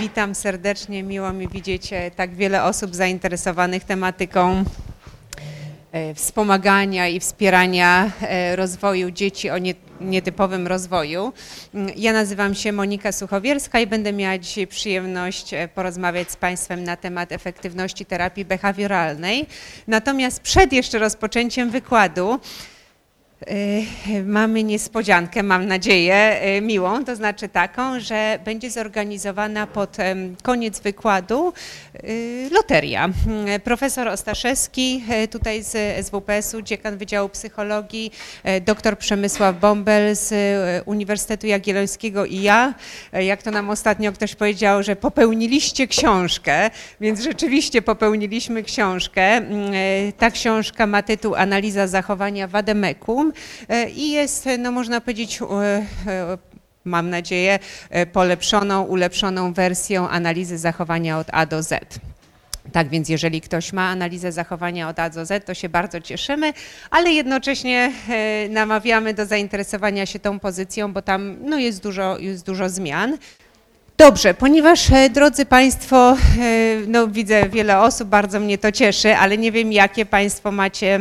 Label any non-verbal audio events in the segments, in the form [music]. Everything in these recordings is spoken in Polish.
Witam serdecznie, miło mi widzieć e, tak wiele osób zainteresowanych tematyką e, wspomagania i wspierania e, rozwoju dzieci o nie, nietypowym rozwoju. Mm, Ja nazywam się Monika Suchowierska i będę miała dzisiaj przyjemność porozmawiać z Państwem na temat efektywności terapii behawioralnej. Natomiast przed jeszcze rozpoczęciem wykładu Mamy niespodziankę, mam nadzieję, y, miłą, to znaczy taką, że będzie zorganizowana pod koniec wykładu y, loteria. Y, Profesor Ostaszewski y, tutaj z SWPS-u, dziekan Wydziału Psychologii, y, dr Przemysław Bąbel z y, Uniwersytetu Jagiellońskiego i ja, y, jak to nam ostatnio ktoś powiedział, że popełniliście książkę, więc rzeczywiście popełniliśmy książkę. Y, Ta książka ma tytuł Analiza zachowania Wademekum e, i jest, no można powiedzieć, e, e, mam nadzieję, polepszoną, ulepszoną wersją analizy zachowania od A do Z. Tak więc jeżeli ktoś ma analizę zachowania od A do Z, to się bardzo cieszymy, ale jednocześnie namawiamy do zainteresowania się tą pozycją, bo tam no, jest, dużo, jest dużo zmian. Dobrze, ponieważ drodzy Państwo, no widzę wiele osób, bardzo mnie to cieszy, ale nie wiem jakie Państwo macie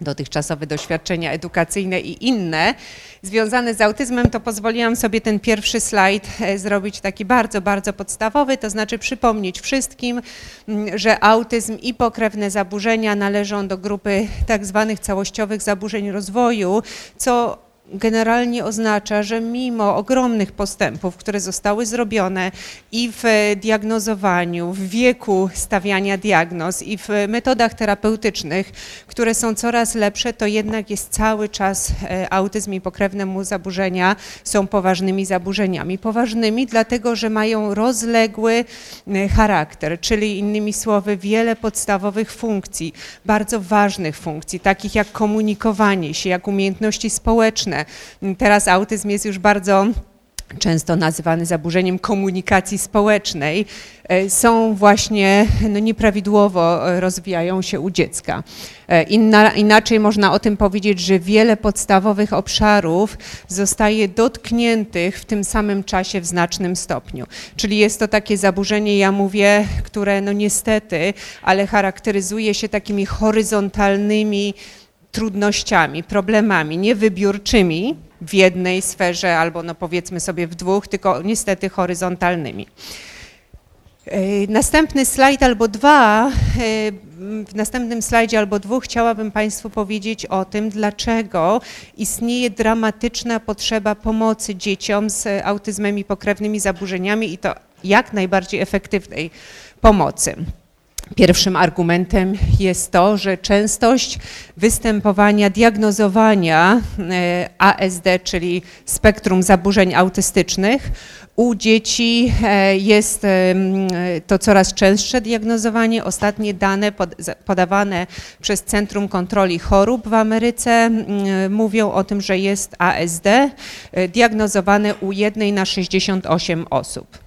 dotychczasowe doświadczenia edukacyjne i inne. Związane z autyzmem, to pozwoliłam sobie ten pierwszy slajd e, zrobić taki bardzo, bardzo podstawowy, to znaczy przypomnieć wszystkim, m, że autyzm i pokrewne zaburzenia należą do grupy tak zwanych całościowych zaburzeń rozwoju, co generalnie oznacza, że mimo ogromnych postępów, które zostały zrobione i w diagnozowaniu, w wieku stawiania diagnoz i w metodach terapeutycznych, które są coraz lepsze, to jednak jest cały czas e, autyzm i pokrewne mu zaburzenia są poważnymi zaburzeniami. Poważnymi dlatego, że mają rozległy e, charakter, czyli innymi słowy wiele podstawowych funkcji, bardzo ważnych funkcji, takich jak komunikowanie się, jak umiejętności społeczne. Teraz autyzm jest już bardzo często nazywany zaburzeniem komunikacji społecznej, e, są właśnie no, nieprawidłowo e, rozwijają się u dziecka. E, Inna, inaczej można o tym powiedzieć, że wiele podstawowych obszarów zostaje dotkniętych w tym samym czasie w znacznym stopniu. Czyli jest to takie zaburzenie, ja mówię, które no niestety, ale charakteryzuje się takimi horyzontalnymi trudnościami, problemami, nie wybiórczymi w jednej sferze albo no powiedzmy sobie w dwóch, tylko niestety horyzontalnymi. E, Następny slajd albo dwa, e, w następnym slajdzie albo dwóch chciałabym Państwu powiedzieć o tym, dlaczego istnieje dramatyczna potrzeba pomocy dzieciom z autyzmem i pokrewnymi zaburzeniami i to jak najbardziej efektywnej pomocy. Pierwszym argumentem jest to, że częstość występowania, diagnozowania e, ASD, czyli spektrum zaburzeń autystycznych, u dzieci e, jest to coraz częstsze diagnozowanie. Ostatnie dane podawane przez Centrum Kontroli Chorób w Ameryce mówią o tym, że jest ASD e, diagnozowane u jednej na 68 osób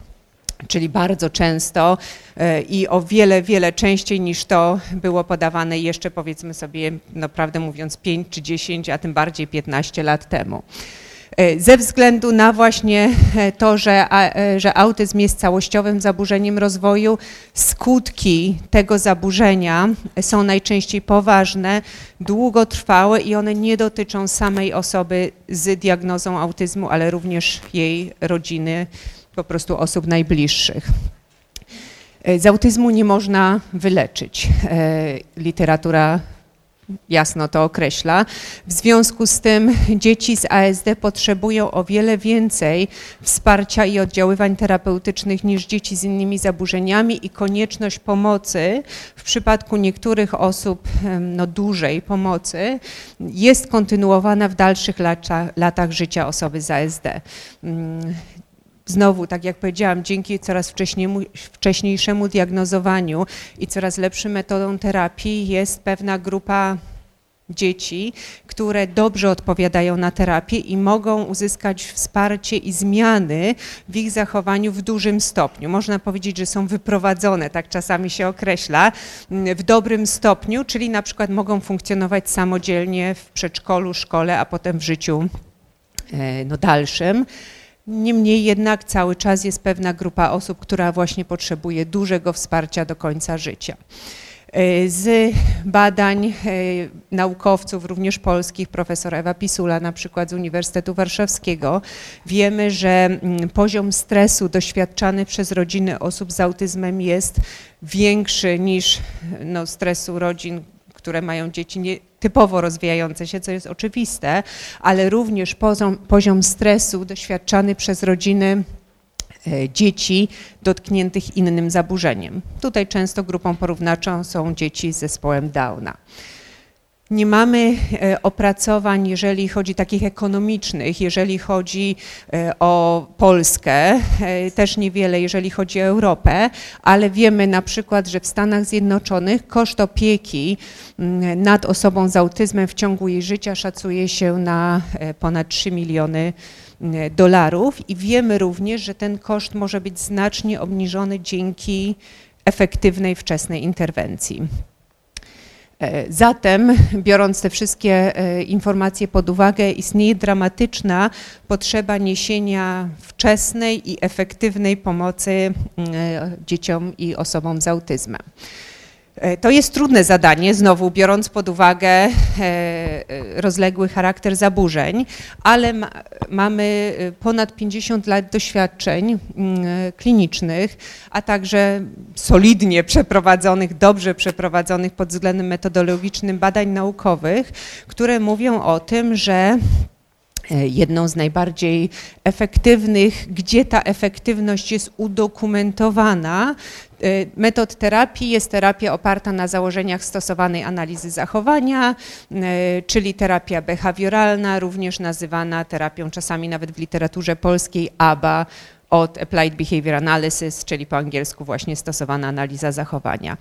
czyli bardzo często e, i o wiele, wiele częściej niż to było podawane jeszcze powiedzmy sobie, no prawdę mówiąc 5 czy 10, a tym bardziej 15 lat temu. E, Ze względu na właśnie e, to, że, że autyzm jest całościowym zaburzeniem rozwoju, skutki tego zaburzenia są najczęściej poważne, długotrwałe i one nie dotyczą samej osoby z diagnozą autyzmu, ale również jej rodziny, po prostu osób najbliższych. E, Z autyzmu nie można wyleczyć. E, Literatura jasno to określa. W związku z tym dzieci z ASD potrzebują o wiele więcej wsparcia i oddziaływań terapeutycznych niż dzieci z innymi zaburzeniami i konieczność pomocy w przypadku niektórych osób no, dużej pomocy jest kontynuowana w dalszych lata, latach życia osoby z ASD. Znowu, tak jak powiedziałam, dzięki coraz wcześniejszemu diagnozowaniu i coraz lepszym metodom terapii jest pewna grupa dzieci, które dobrze odpowiadają na terapię i mogą uzyskać wsparcie i zmiany w ich zachowaniu w dużym stopniu. Można powiedzieć, że są wyprowadzone, tak czasami się określa, w dobrym stopniu, czyli na przykład mogą funkcjonować samodzielnie w przedszkolu, szkole, a potem w życiu e, no, dalszym. Niemniej jednak cały czas jest pewna grupa osób, która właśnie potrzebuje dużego wsparcia do końca życia. E, z badań e, naukowców, również polskich, profesor Ewa Pisula na przykład z Uniwersytetu Warszawskiego, wiemy, że mm, poziom stresu doświadczany przez rodziny osób z autyzmem jest większy niż no, stresu rodzin, które mają dzieci nie, typowo rozwijające się, co jest oczywiste, ale również poziom, poziom stresu doświadczany przez rodziny E, dzieci dotkniętych innym zaburzeniem. Tutaj często grupą porównawczą są dzieci z zespołem Downa. Nie mamy e, opracowań, jeżeli chodzi takich ekonomicznych, jeżeli chodzi e, o Polskę, też niewiele, jeżeli chodzi o Europę, ale wiemy na przykład, że w Stanach Zjednoczonych koszt opieki mm, nad osobą z autyzmem w ciągu jej życia szacuje się na ponad 3 miliony E, dolarów i wiemy również, że ten koszt może być znacznie obniżony dzięki efektywnej wczesnej interwencji. E, zatem, biorąc te wszystkie e, informacje pod uwagę, istnieje dramatyczna potrzeba niesienia wczesnej i efektywnej pomocy dzieciom i osobom z autyzmem. E, to jest trudne zadanie, znowu biorąc pod uwagę e, e, rozległy charakter zaburzeń, ale ma, mamy ponad 50 lat doświadczeń mm, klinicznych, a także solidnie przeprowadzonych, dobrze przeprowadzonych pod względem metodologicznym badań naukowych, które mówią o tym, że jedną z najbardziej efektywnych, gdzie ta efektywność jest udokumentowana, metod terapii jest terapia oparta na założeniach stosowanej analizy zachowania, y, czyli terapia behawioralna, również nazywana terapią czasami nawet w literaturze polskiej ABA od Applied Behavior Analysis, czyli po angielsku właśnie stosowana analiza zachowania.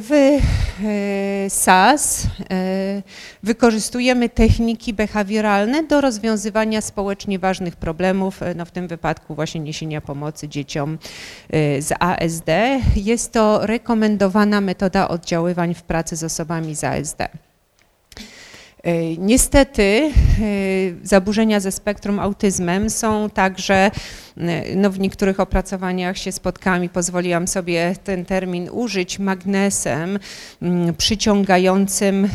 W e, SAS e, wykorzystujemy techniki behawioralne do rozwiązywania społecznie ważnych problemów, no w tym wypadku właśnie niesienia pomocy dzieciom z ASD. Jest to rekomendowana metoda oddziaływań w pracy z osobami z ASD. E, niestety e, zaburzenia ze spektrum autyzmem są także, e, no w niektórych opracowaniach się spotkałam i pozwoliłam sobie ten termin użyć, magnesem mm, przyciągającym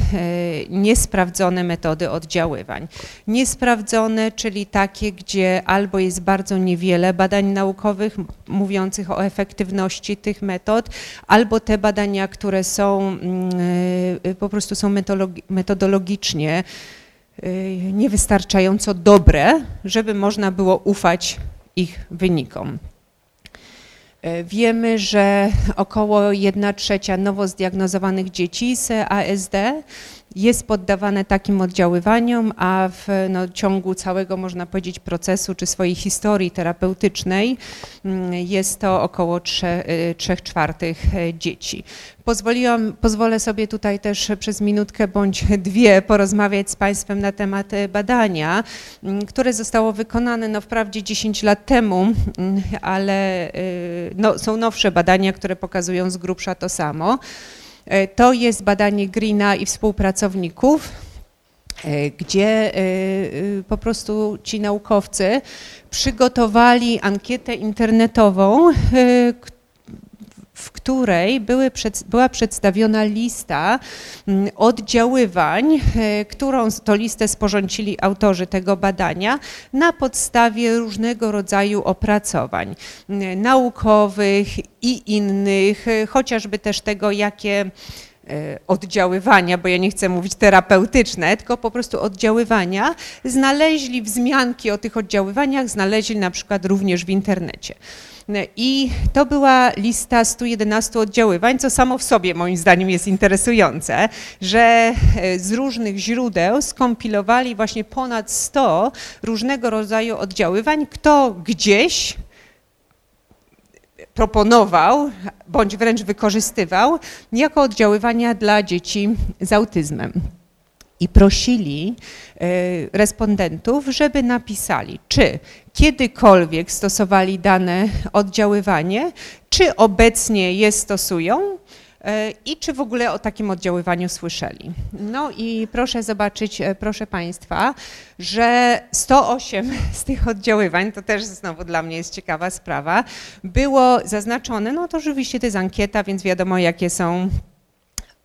niesprawdzone metody oddziaływań. Niesprawdzone, czyli takie, gdzie albo jest bardzo niewiele badań naukowych mówiących o efektywności tych metod, albo te badania, które są mm, po prostu są metodologicznie Y, niewystarczająco dobre, żeby można było ufać ich wynikom. Y, wiemy, że około 1 trzecia nowo zdiagnozowanych dzieci z ASD jest poddawane takim oddziaływaniom, a w no, ciągu całego, można powiedzieć, procesu czy swojej historii terapeutycznej mm, jest to około 3, 3 y, czwartych e, dzieci. Pozwoliłam, pozwolę sobie tutaj też przez minutkę bądź dwie porozmawiać z Państwem na temat e, badania, mm, które zostało wykonane no wprawdzie 10 lat temu, mm, ale y, no, są nowsze badania, które pokazują z grubsza to samo. E, to jest badanie Greena i współpracowników, e, gdzie e, po prostu ci naukowcy przygotowali ankietę internetową, w której były była przedstawiona lista mm, oddziaływań, e, którą to listę sporządzili autorzy tego badania na podstawie różnego rodzaju opracowań mm, naukowych i innych, e, chociażby też tego, jakie oddziaływania, bo ja nie chcę mówić terapeutyczne, tylko po prostu oddziaływania, znaleźli wzmianki o tych oddziaływaniach, znaleźli na przykład również w internecie. I to była lista 111 oddziaływań, co samo w sobie moim zdaniem jest interesujące, że e, z różnych źródeł skompilowali właśnie ponad 100 różnego rodzaju oddziaływań, kto gdzieś proponował, bądź wręcz wykorzystywał jako oddziaływania dla dzieci z autyzmem. I prosili e, respondentów, żeby napisali, czy kiedykolwiek stosowali dane oddziaływanie, czy obecnie je stosują, i czy w ogóle o takim oddziaływaniu słyszeli. No i proszę zobaczyć, proszę Państwa, że 108 z tych oddziaływań, to też znowu dla mnie jest ciekawa sprawa, było zaznaczone, no to oczywiście to jest ankieta, więc wiadomo jakie są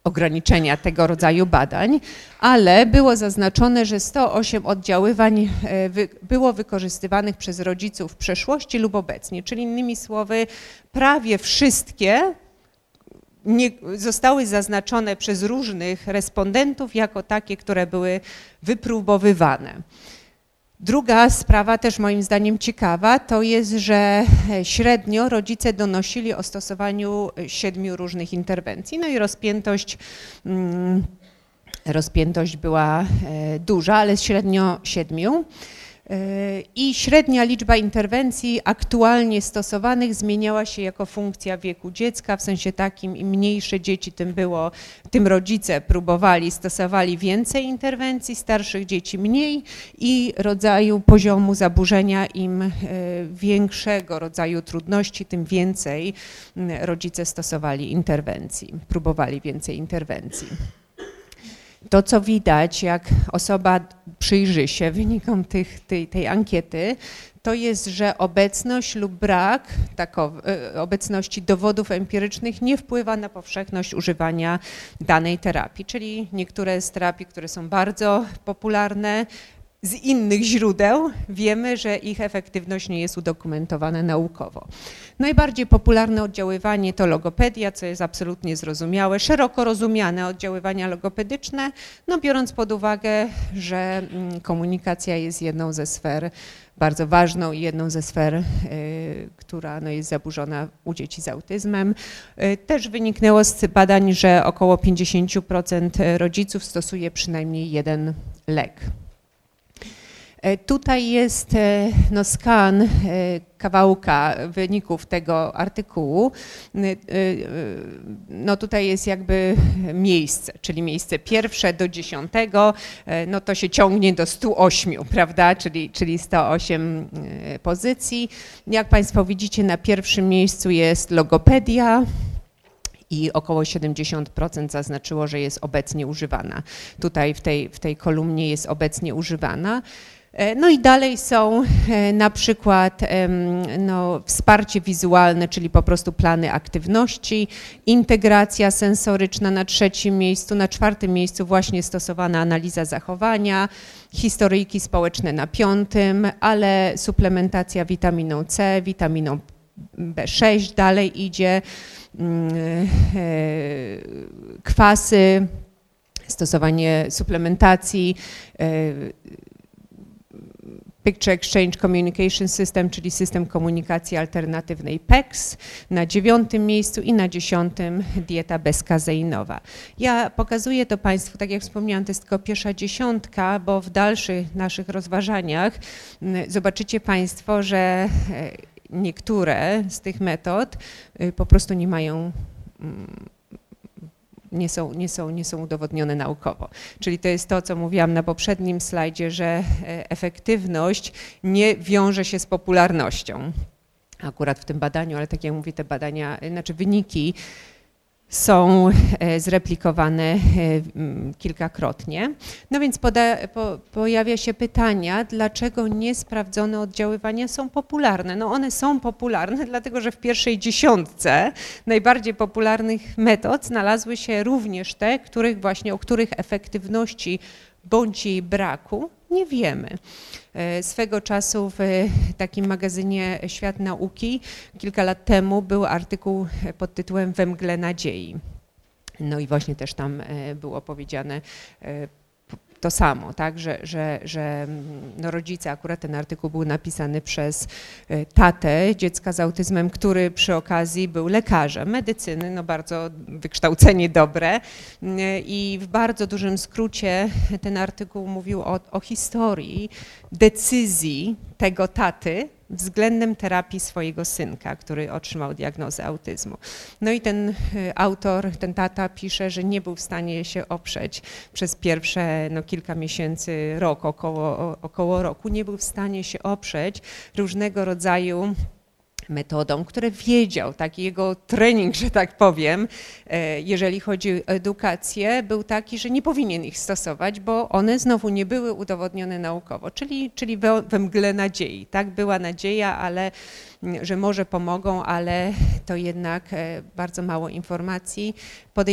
ograniczenia tego rodzaju badań, ale było zaznaczone, że 108 oddziaływań e, było wykorzystywanych przez rodziców w przeszłości lub obecnie, czyli innymi słowy prawie wszystkie nie, zostały zaznaczone przez różnych respondentów jako takie, które były wypróbowywane. Druga sprawa, też moim zdaniem ciekawa, to jest, że średnio rodzice donosili o stosowaniu siedmiu różnych interwencji. No i rozpiętość, mm, rozpiętość była e, duża, ale średnio siedmiu. E, I średnia liczba interwencji aktualnie stosowanych zmieniała się jako funkcja wieku dziecka, w sensie takim im mniejsze dzieci tym było, tym rodzice próbowali, stosowali więcej interwencji, starszych dzieci mniej i rodzaju poziomu zaburzenia im e, większego rodzaju trudności, tym więcej rodzice stosowali interwencji, próbowali więcej interwencji. To, co widać, jak osoba przyjrzy się wynikom tych, tej, tej ankiety, to jest, że obecność lub brak takowy, e, obecności dowodów empirycznych nie wpływa na powszechność używania danej terapii. Czyli niektóre z terapii, które są bardzo popularne, z innych źródeł wiemy, że ich efektywność nie jest udokumentowana naukowo. Najbardziej popularne oddziaływanie to logopedia, co jest absolutnie zrozumiałe, szeroko rozumiane oddziaływania logopedyczne, no biorąc pod uwagę, że mm, komunikacja jest jedną ze sfer bardzo ważną i jedną ze sfer, y, która no, jest zaburzona u dzieci z autyzmem. Y, też wyniknęło z badań, że około 50% rodziców stosuje przynajmniej jeden lek. E, tutaj jest e, no, skan e, kawałka wyników tego artykułu. No tutaj jest jakby miejsce, czyli miejsce pierwsze do dziesiątego, no to się ciągnie do 108, [laughs] prawda, czyli, czyli 108 pozycji. Jak Państwo widzicie, na pierwszym miejscu jest logopedia, i około 70% zaznaczyło, że jest obecnie używana. Tutaj w tej, w tej kolumnie jest obecnie używana. E, no i dalej są e, na przykład no, wsparcie wizualne, czyli po prostu plany aktywności, integracja sensoryczna na trzecim miejscu, na czwartym miejscu właśnie stosowana analiza zachowania, historyjki społeczne na piątym, ale suplementacja witaminą C, witaminą B6 dalej idzie, mm, e, kwasy, stosowanie suplementacji, Picture Exchange Communication System, czyli system komunikacji alternatywnej PEX na dziewiątym miejscu i na dziesiątym dieta bezkazeinowa. Ja pokazuję to Państwu, tak jak wspomniałam, to jest tylko pierwsza dziesiątka, bo w dalszych naszych rozważaniach zobaczycie Państwo, że e, niektóre z tych metod y, po prostu nie mają nie są, nie, są, nie są udowodnione naukowo. Czyli to jest to, co mówiłam na poprzednim slajdzie, że e, efektywność nie wiąże się z popularnością. Akurat w tym badaniu, ale tak jak mówię, te badania, znaczy wyniki są e, zreplikowane e, kilkakrotnie. No więc poda, po, pojawia się pytania, dlaczego niesprawdzone oddziaływania są popularne? No one są popularne, [laughs] dlatego że w pierwszej dziesiątce najbardziej popularnych metod znalazły się również te, których właśnie, o których efektywności bądź jej braku nie wiemy. E, swego czasu w takim magazynie Świat Nauki kilka lat temu był artykuł pod tytułem We mgle nadziei. No i właśnie też tam e, było powiedziane e, to samo, tak, że, że, że no rodzice, akurat ten artykuł był napisany przez e, tatę dziecka z autyzmem, który przy okazji był lekarzem medycyny, no bardzo wykształcenie dobre. I w bardzo dużym skrócie ten artykuł mówił o, o historii decyzji tego taty, względem terapii swojego synka, który otrzymał diagnozę autyzmu. No i ten y, autor, ten tata pisze, że nie był w stanie się oprzeć przez pierwsze no, kilka miesięcy, rok, około, około roku, nie był w stanie się oprzeć różnego rodzaju metodą, które wiedział, taki jego trening, że tak powiem, e, jeżeli chodzi o edukację, był taki, że nie powinien ich stosować, bo one znowu nie były udowodnione naukowo, czyli, czyli we mgle nadziei. Tak, była nadzieja, ale że może pomogą, ale to jednak e, bardzo mało informacji.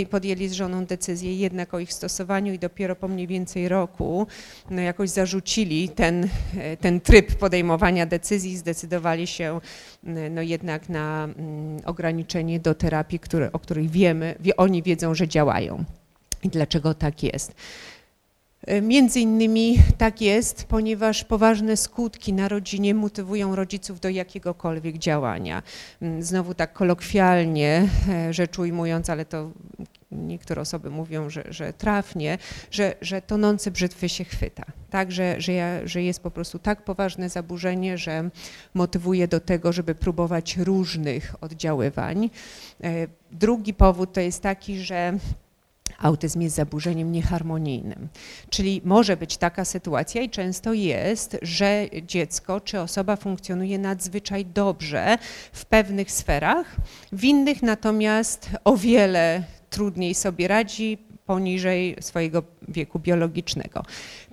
Podjęli z żoną decyzję jednak o ich stosowaniu i dopiero po mniej więcej roku no jakoś zarzucili ten, e, ten tryb podejmowania decyzji, zdecydowali się no jednak na ograniczenie do terapii, które, o których wiemy, oni wiedzą, że działają. I dlaczego tak jest? E, między innymi tak jest, ponieważ poważne skutki na rodzinie motywują rodziców do jakiegokolwiek działania. Mm, znowu tak kolokwialnie e, rzecz ujmując, ale to niektóre osoby mówią, że, że trafnie, że, że tonący brzytwy się chwyta. Tak, że, że, ja, że jest po prostu tak poważne zaburzenie, że motywuje do tego, żeby próbować różnych oddziaływań. E, drugi powód to jest taki, że autyzm jest zaburzeniem nieharmonijnym. Czyli może być taka sytuacja i często jest, że dziecko czy osoba funkcjonuje nadzwyczaj dobrze w pewnych sferach, w innych natomiast o wiele trudniej sobie radzi, poniżej swojego wieku biologicznego.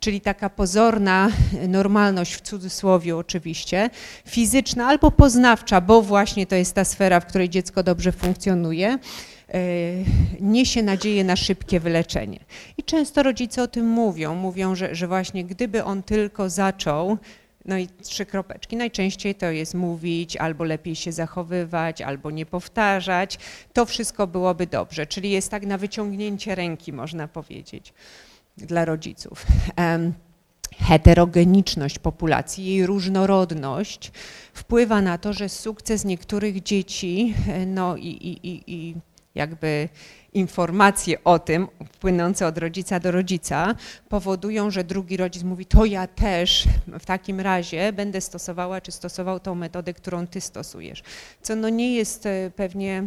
Czyli taka pozorna normalność w cudzysłowie oczywiście, fizyczna albo poznawcza, bo właśnie to jest ta sfera, w której dziecko dobrze funkcjonuje, niesie nadzieję na szybkie wyleczenie. I często rodzice o tym mówią, mówią, że, że właśnie gdyby on tylko zaczął, no i trzy kropeczki. Najczęściej to jest mówić, albo lepiej się zachowywać, albo nie powtarzać. To wszystko byłoby dobrze. Czyli jest tak na wyciągnięcie ręki, można powiedzieć, dla rodziców. Heterogeniczność populacji, jej różnorodność wpływa na to, że sukces niektórych dzieci e, no i, i, i, i jakby informacje o tym płynące od rodzica do rodzica powodują, że drugi rodzic mówi, to ja też w takim razie będę stosowała czy stosował tą metodę, którą ty stosujesz. Co no nie jest e, pewnie e,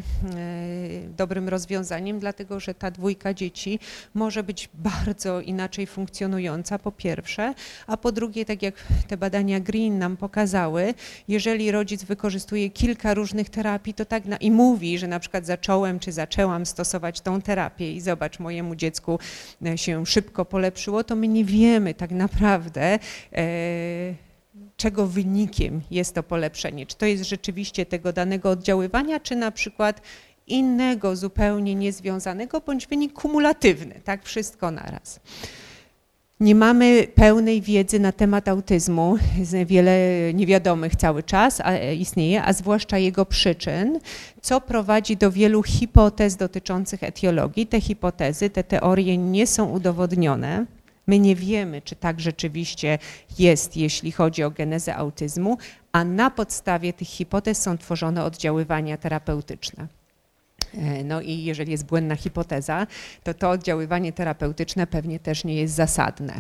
dobrym rozwiązaniem, dlatego że ta dwójka dzieci może być bardzo inaczej funkcjonująca, po pierwsze, a po drugie, tak jak te badania Green nam pokazały, jeżeli rodzic wykorzystuje kilka różnych terapii, to tak na, i mówi, że na przykład zacząłem czy zaczęłam stosować tą terapię i zobacz, mojemu dziecku e, się szybko polepszyło, to my nie wiemy tak naprawdę, e, czego wynikiem jest to polepszenie. Czy to jest rzeczywiście tego danego oddziaływania, czy na przykład innego, zupełnie niezwiązanego, bądź wynik kumulatywny, tak, wszystko naraz. Nie mamy pełnej wiedzy na temat autyzmu, wiele niewiadomych cały czas istnieje, a zwłaszcza jego przyczyn, co prowadzi do wielu hipotez dotyczących etiologii. Te hipotezy, te teorie nie są udowodnione. My nie wiemy, czy tak rzeczywiście jest, jeśli chodzi o genezę autyzmu, a na podstawie tych hipotez są tworzone oddziaływania terapeutyczne. E, no i jeżeli jest błędna hipoteza, to to oddziaływanie terapeutyczne pewnie też nie jest zasadne.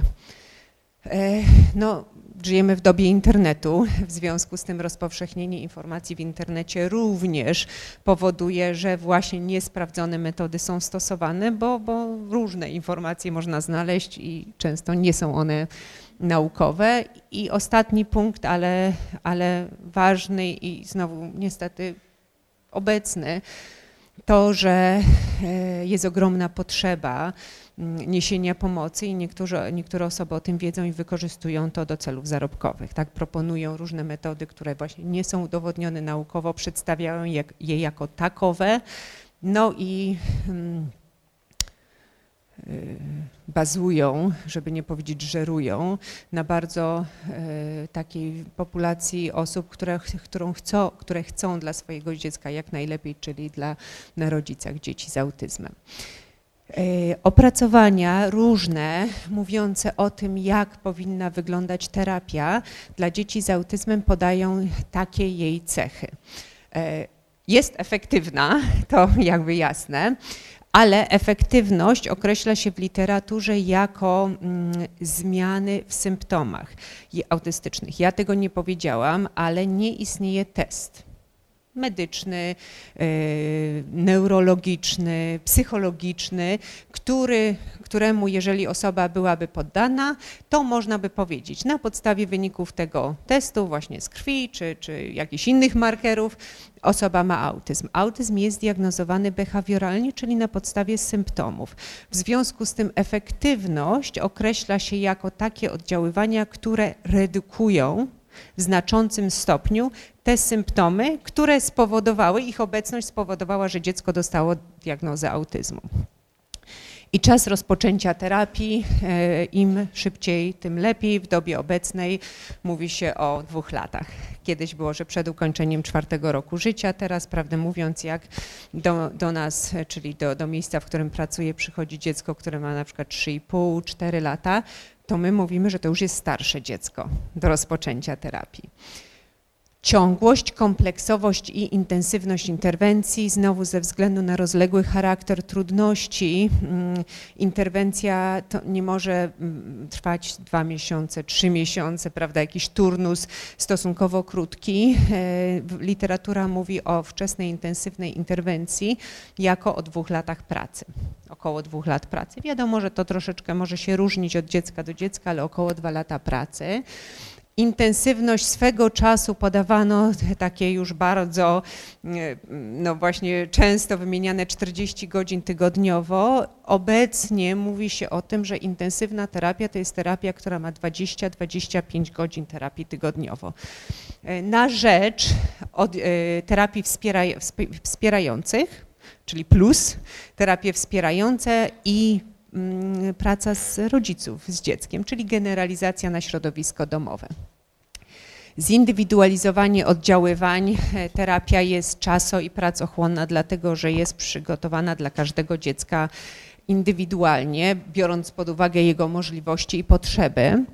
E, no, żyjemy w dobie internetu, w związku z tym rozpowszechnienie informacji w internecie również powoduje, że właśnie niesprawdzone metody są stosowane, bo, bo różne informacje można znaleźć i często nie są one naukowe. I ostatni punkt, ale, ale ważny i znowu niestety obecny, to, że e, jest ogromna potrzeba mm, niesienia pomocy i niektóre, niektóre osoby o tym wiedzą i wykorzystują to do celów zarobkowych. Tak proponują różne metody, które właśnie nie są udowodnione naukowo, przedstawiają je jako takowe. No i Y, bazują, żeby nie powiedzieć żerują, na bardzo y, takiej populacji osób, które, którą chcą, które chcą dla swojego dziecka jak najlepiej, czyli dla na rodzicach dzieci z autyzmem. Y, opracowania różne, mówiące o tym, jak powinna wyglądać terapia dla dzieci z autyzmem, podają takie jej cechy. Jest efektywna, [laughs] to jakby jasne, ale efektywność określa się w literaturze jako mm, zmiany w symptomach autystycznych. Ja tego nie powiedziałam, ale nie istnieje test. Medyczny, neurologiczny, psychologiczny, który, któremu jeżeli osoba byłaby poddana, to można by powiedzieć na podstawie wyników tego testu właśnie z krwi czy, czy jakichś innych markerów, osoba ma autyzm. Autyzm jest diagnozowany behawioralnie, czyli na podstawie symptomów. W związku z tym efektywność określa się jako takie oddziaływania, które redukują w znaczącym stopniu te symptomy, które spowodowały, ich obecność spowodowała, że dziecko dostało diagnozę autyzmu. I czas rozpoczęcia terapii, e, im szybciej, tym lepiej. W dobie obecnej mówi się o dwóch latach. Kiedyś było, że przed ukończeniem czwartego roku życia, teraz prawdę mówiąc, jak do, do nas, czyli do, do miejsca, w którym pracuję, przychodzi dziecko, które ma na przykład 3,5-4 lata, to my mówimy, że to już jest starsze dziecko do rozpoczęcia terapii. Ciągłość, kompleksowość i intensywność interwencji, znowu ze względu na rozległy charakter trudności, mm, interwencja nie może mm, trwać dwa miesiące, trzy miesiące, prawda, jakiś turnus stosunkowo krótki. E, literatura mówi o wczesnej, intensywnej interwencji jako o dwóch latach pracy około dwóch lat pracy. Wiadomo, że to troszeczkę może się różnić od dziecka do dziecka, ale około dwa lata pracy intensywność swego czasu podawano takie już bardzo, e, no właśnie często wymieniane 40 godzin tygodniowo. Obecnie mówi się o tym, że intensywna terapia to jest terapia, która ma 20-25 godzin terapii tygodniowo. E, na rzecz od, e, terapii wspierających, czyli plus, terapie wspierające i praca z rodziców, z dzieckiem, czyli generalizacja na środowisko domowe. Zindywidualizowanie oddziaływań, e, terapia jest czaso i pracochłonna, dlatego że jest przygotowana dla każdego dziecka indywidualnie, biorąc pod uwagę jego możliwości i potrzeby.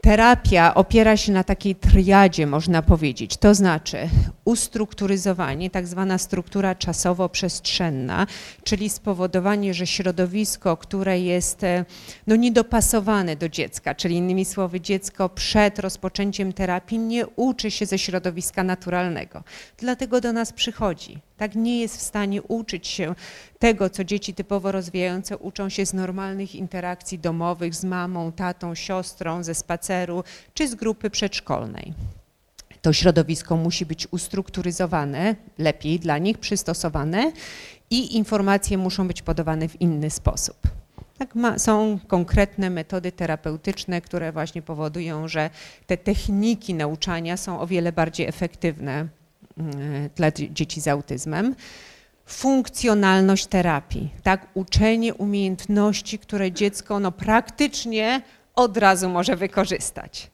Terapia opiera się na takiej triadzie, można powiedzieć, to znaczy ustrukturyzowanie, tak zwana struktura czasowo-przestrzenna, czyli spowodowanie, że środowisko, które jest e, no, niedopasowane do dziecka, czyli innymi słowy dziecko przed rozpoczęciem terapii nie uczy się ze środowiska naturalnego, dlatego do nas przychodzi tak nie jest w stanie uczyć się tego, co dzieci typowo rozwijające uczą się z normalnych interakcji domowych z mamą, tatą, siostrą, ze spaceru czy z grupy przedszkolnej. To środowisko musi być ustrukturyzowane, lepiej dla nich, przystosowane i informacje muszą być podawane w inny sposób. Tak ma, są konkretne metody terapeutyczne, które właśnie powodują, że te techniki nauczania są o wiele bardziej efektywne dla dzieci z autyzmem. Funkcjonalność terapii, tak, uczenie umiejętności, które dziecko no, praktycznie od razu może wykorzystać.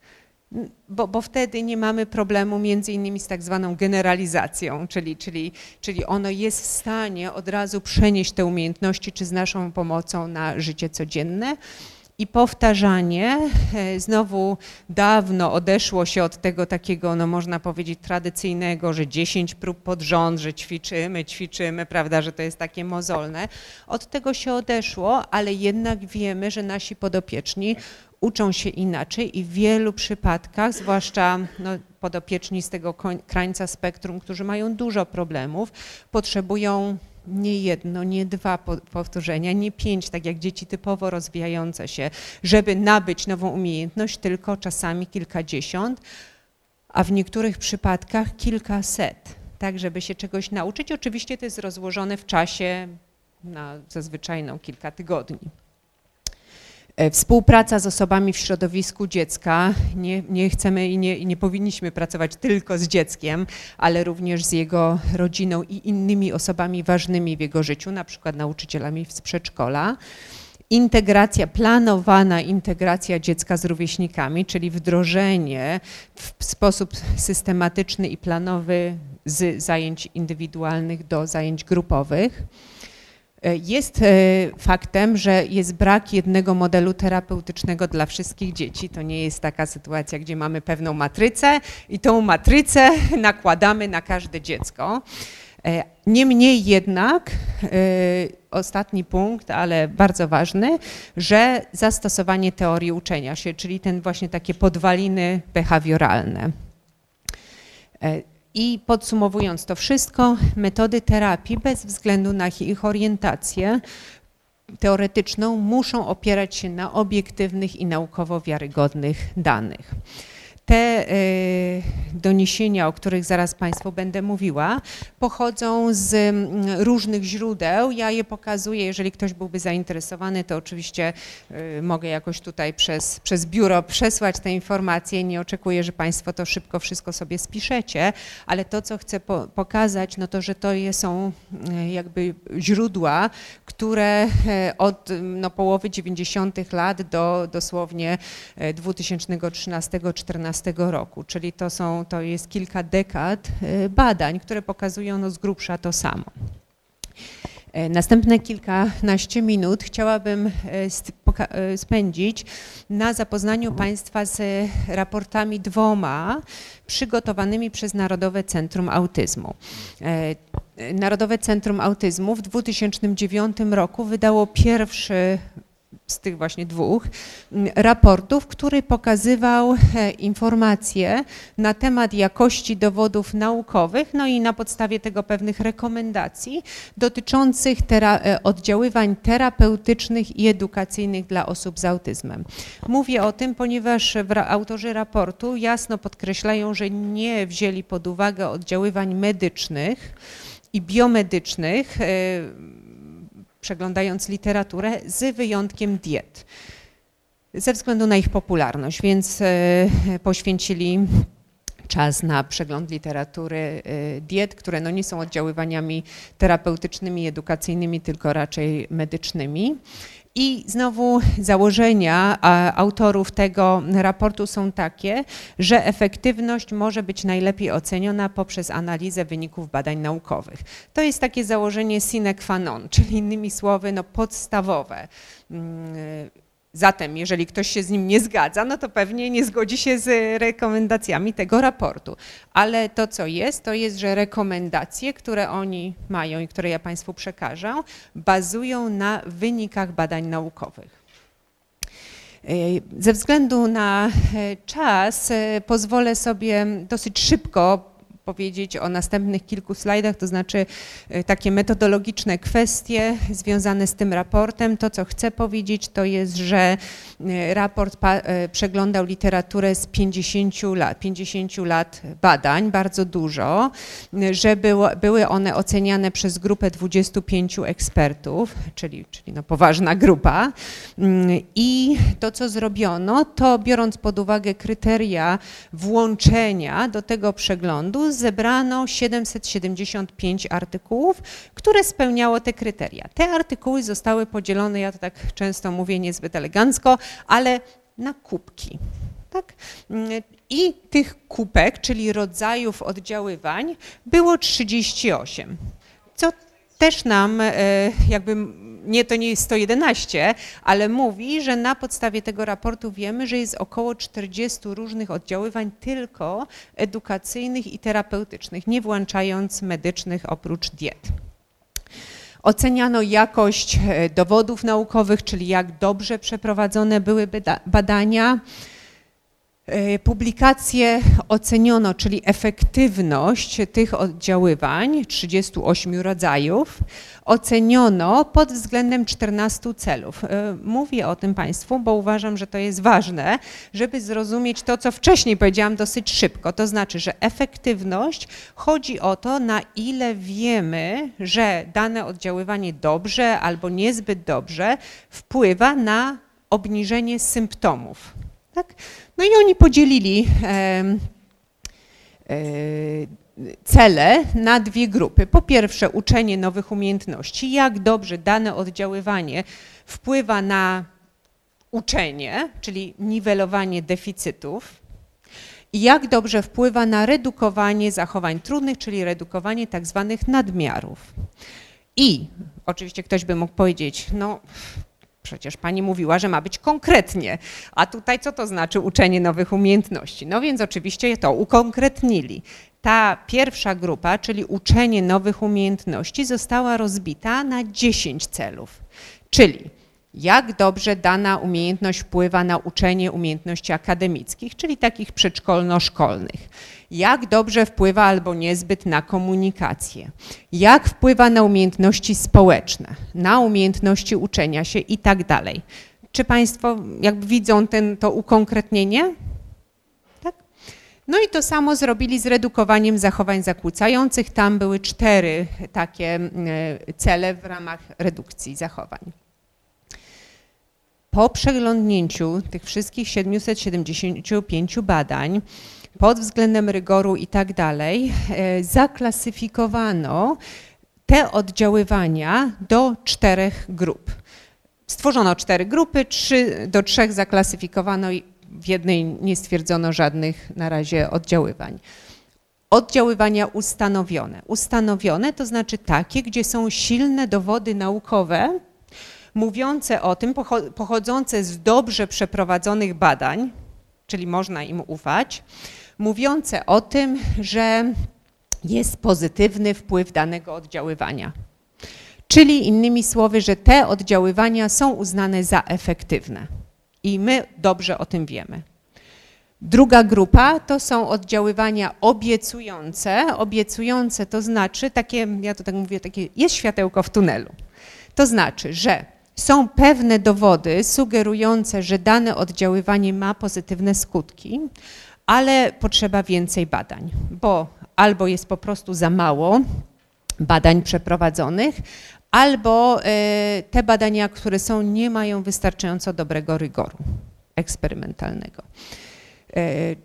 Bo, bo, wtedy nie mamy problemu między innymi z tak zwaną generalizacją, czyli, czyli, czyli ono jest w stanie od razu przenieść te umiejętności, czy z naszą pomocą na życie codzienne i powtarzanie. E, znowu dawno odeszło się od tego takiego, no można powiedzieć, tradycyjnego, że 10 prób pod rząd, że ćwiczymy, ćwiczymy, prawda, że to jest takie mozolne. Od tego się odeszło, ale jednak wiemy, że nasi podopieczni uczą się inaczej i w wielu przypadkach, zwłaszcza no, podopieczni z tego krańca spektrum, którzy mają dużo problemów, potrzebują nie jedno, nie dwa powtórzenia, nie pięć, tak jak dzieci typowo rozwijające się, żeby nabyć nową umiejętność, tylko czasami kilkadziesiąt, a w niektórych przypadkach kilkaset, tak żeby się czegoś nauczyć. Oczywiście to jest rozłożone w czasie na zazwyczaj no, kilka tygodni. E, współpraca z osobami w środowisku dziecka. Nie, nie chcemy i nie, nie, powinniśmy pracować tylko z dzieckiem, ale również z jego rodziną i innymi osobami ważnymi w jego życiu, na przykład nauczycielami z przedszkola. Integracja, planowana integracja dziecka z rówieśnikami, czyli wdrożenie w sposób systematyczny i planowy z zajęć indywidualnych do zajęć grupowych jest e, faktem, że jest brak jednego modelu terapeutycznego dla wszystkich dzieci. To nie jest taka sytuacja, gdzie mamy pewną matrycę i tą matrycę [laughs] nakładamy na każde dziecko. E, niemniej jednak, ostatni punkt, ale bardzo ważny, że zastosowanie teorii uczenia się, czyli ten właśnie takie podwaliny behawioralne I podsumowując to wszystko, metody terapii bez względu na ich orientację teoretyczną muszą opierać się na obiektywnych i naukowo wiarygodnych danych. Te y, doniesienia, o których zaraz Państwu będę mówiła, pochodzą z mm, różnych źródeł. Ja je pokazuję, jeżeli ktoś byłby zainteresowany, to oczywiście y, mogę jakoś tutaj przez, przez biuro przesłać te informacje. Nie oczekuję, że Państwo to szybko wszystko sobie spiszecie, ale to, co chcę po, pokazać, no to, że to są y, jakby źródła, które od no, połowy 90. lat do dosłownie 2013-2014 roku, czyli to, są, to jest kilka dekad e, badań, które pokazują no z grubsza to samo. E, następne kilkanaście minut chciałabym e, spędzić na zapoznaniu Państwa z raportami dwoma przygotowanymi przez Narodowe Centrum Autyzmu. Narodowe Centrum Autyzmu w 2009 roku wydało pierwszy z tych właśnie dwóch raportów, który pokazywał e, informacje na temat jakości dowodów naukowych, no i na podstawie tego pewnych rekomendacji dotyczących tera e, oddziaływań terapeutycznych i edukacyjnych dla osób z autyzmem. Mówię o tym, ponieważ autorzy raportu jasno podkreślają, że nie wzięli pod uwagę oddziaływań medycznych i biomedycznych, e, przeglądając literaturę, z wyjątkiem diet, ze względu na ich popularność, więc e, poświęcili czas na przegląd literatury e, diet, które no nie są oddziaływaniami terapeutycznymi, edukacyjnymi, tylko raczej medycznymi. I znowu założenia autorów tego raportu są takie, że efektywność może być najlepiej oceniona poprzez analizę wyników badań naukowych. To jest takie założenie sine qua non, czyli innymi słowy no podstawowe mm, Zatem, jeżeli ktoś się z nim nie zgadza, no to pewnie nie zgodzi się z rekomendacjami tego raportu. Ale to, co jest, to jest, że rekomendacje, które oni mają i które ja Państwu przekażę, bazują na wynikach badań naukowych. Ze względu na czas pozwolę sobie dosyć szybko powiedzieć o następnych kilku slajdach, to znaczy e, takie metodologiczne kwestie związane z tym raportem. To, co chcę powiedzieć, to jest, że e, raport e, przeglądał literaturę z 50 lat, 50 lat badań, bardzo dużo, że było, były one oceniane przez grupę 25 ekspertów, czyli, czyli no poważna grupa. Mm, I to, co zrobiono, to biorąc pod uwagę kryteria włączenia do tego przeglądu, zebrano 775 artykułów, które spełniało te kryteria. Te artykuły zostały podzielone, ja to tak często mówię niezbyt elegancko, ale na kubki. Tak? I tych kubek, czyli rodzajów oddziaływań, było 38, co też nam e, jakby nie, to nie jest 111, ale mówi, że na podstawie tego raportu wiemy, że jest około 40 różnych oddziaływań tylko edukacyjnych i terapeutycznych, nie włączając medycznych oprócz diet. Oceniano jakość e, dowodów naukowych, czyli jak dobrze przeprowadzone były badania, publikacje oceniono, czyli efektywność tych oddziaływań, 38 rodzajów, oceniono pod względem 14 celów. E, mówię o tym Państwu, bo uważam, że to jest ważne, żeby zrozumieć to, co wcześniej powiedziałam dosyć szybko. To znaczy, że efektywność chodzi o to, na ile wiemy, że dane oddziaływanie dobrze albo niezbyt dobrze wpływa na obniżenie symptomów. Tak? No i oni podzielili e, cele na dwie grupy. Po pierwsze uczenie nowych umiejętności, jak dobrze dane oddziaływanie wpływa na uczenie, czyli niwelowanie deficytów, i jak dobrze wpływa na redukowanie zachowań trudnych, czyli redukowanie tak zwanych nadmiarów. I oczywiście ktoś by mógł powiedzieć, no Przecież pani mówiła, że ma być konkretnie. A tutaj co to znaczy uczenie nowych umiejętności? No więc oczywiście to ukonkretnili. Ta pierwsza grupa, czyli uczenie nowych umiejętności, została rozbita na 10 celów. Czyli jak dobrze dana umiejętność wpływa na uczenie umiejętności akademickich, czyli takich przedszkolno-szkolnych. Jak dobrze wpływa albo niezbyt na komunikację, jak wpływa na umiejętności społeczne, na umiejętności uczenia się i tak dalej. Czy Państwo jakby widzą ten, to ukonkretnienie? Tak? No i to samo zrobili z redukowaniem zachowań zakłócających. Tam były cztery takie e, cele w ramach redukcji zachowań. Po przeglądnięciu tych wszystkich 775 badań pod względem rygoru i tak dalej, e, zaklasyfikowano te oddziaływania do czterech grup. Stworzono cztery grupy, trzy, do trzech zaklasyfikowano i w jednej nie stwierdzono żadnych na razie oddziaływań. Oddziaływania ustanowione. Ustanowione to znaczy takie, gdzie są silne dowody naukowe, mówiące o tym, pochodzące z dobrze przeprowadzonych badań, czyli można im ufać, mówiące o tym, że jest pozytywny wpływ danego oddziaływania. Czyli innymi słowy, że te oddziaływania są uznane za efektywne i my dobrze o tym wiemy. Druga grupa to są oddziaływania obiecujące. Obiecujące to znaczy takie, ja to tak mówię, takie jest światełko w tunelu. To znaczy, że są pewne dowody sugerujące, że dane oddziaływanie ma pozytywne skutki, ale potrzeba więcej badań, bo albo jest po prostu za mało badań przeprowadzonych, albo e, te badania, które są, nie mają wystarczająco dobrego rygoru eksperymentalnego. E,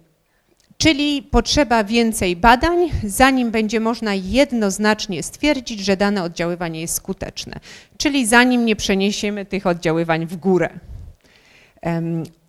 czyli potrzeba więcej badań, zanim będzie można jednoznacznie stwierdzić, że dane oddziaływanie jest skuteczne. Czyli zanim nie przeniesiemy tych oddziaływań w górę.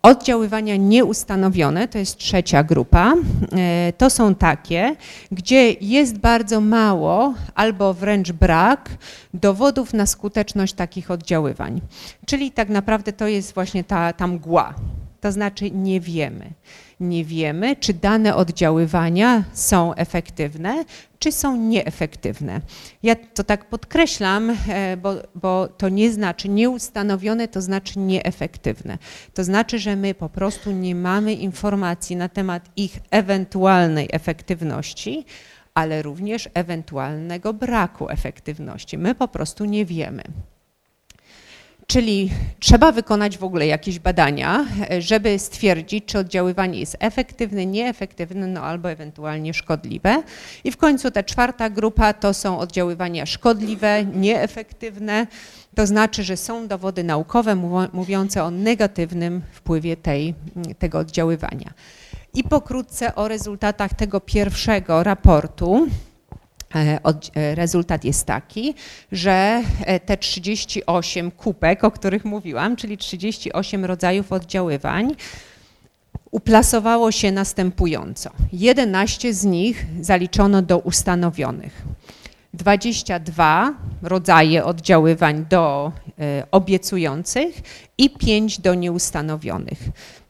Oddziaływania nieustanowione, to jest trzecia grupa, e, to są takie, gdzie jest bardzo mało albo wręcz brak dowodów na skuteczność takich oddziaływań. Czyli tak naprawdę to jest właśnie ta, ta mgła, to znaczy nie wiemy nie wiemy, czy dane oddziaływania są efektywne, czy są nieefektywne. Ja to tak podkreślam, e, bo, bo to nie znaczy nieustanowione, to znaczy nieefektywne. To znaczy, że my po prostu nie mamy informacji na temat ich ewentualnej efektywności, ale również ewentualnego braku efektywności. My po prostu nie wiemy. Czyli trzeba wykonać w ogóle jakieś badania, żeby stwierdzić, czy oddziaływanie jest efektywne, nieefektywne, no albo ewentualnie szkodliwe. I w końcu ta czwarta grupa to są oddziaływania szkodliwe, nieefektywne. To znaczy, że są dowody naukowe mówiące o negatywnym wpływie tej, tego oddziaływania. I pokrótce o rezultatach tego pierwszego raportu. E, e, rezultat jest taki, że e, te 38 kupek, o których mówiłam, czyli 38 rodzajów oddziaływań, uplasowało się następująco. 11 z nich zaliczono do ustanowionych. 22 rodzaje oddziaływań do obiecujących i 5 do nieustanowionych.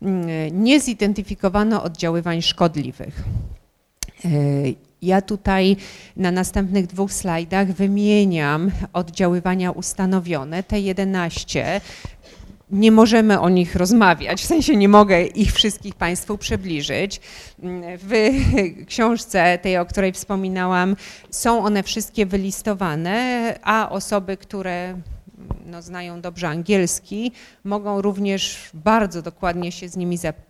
Mm, nie zidentyfikowano oddziaływań szkodliwych. Ja tutaj na następnych dwóch slajdach wymieniam oddziaływania ustanowione, te 11. Nie możemy o nich rozmawiać, w sensie nie mogę ich wszystkich Państwu przybliżyć. W książce tej, o której wspominałam, są one wszystkie wylistowane, a osoby, które no, znają dobrze angielski, mogą również bardzo dokładnie się z nimi zapoznać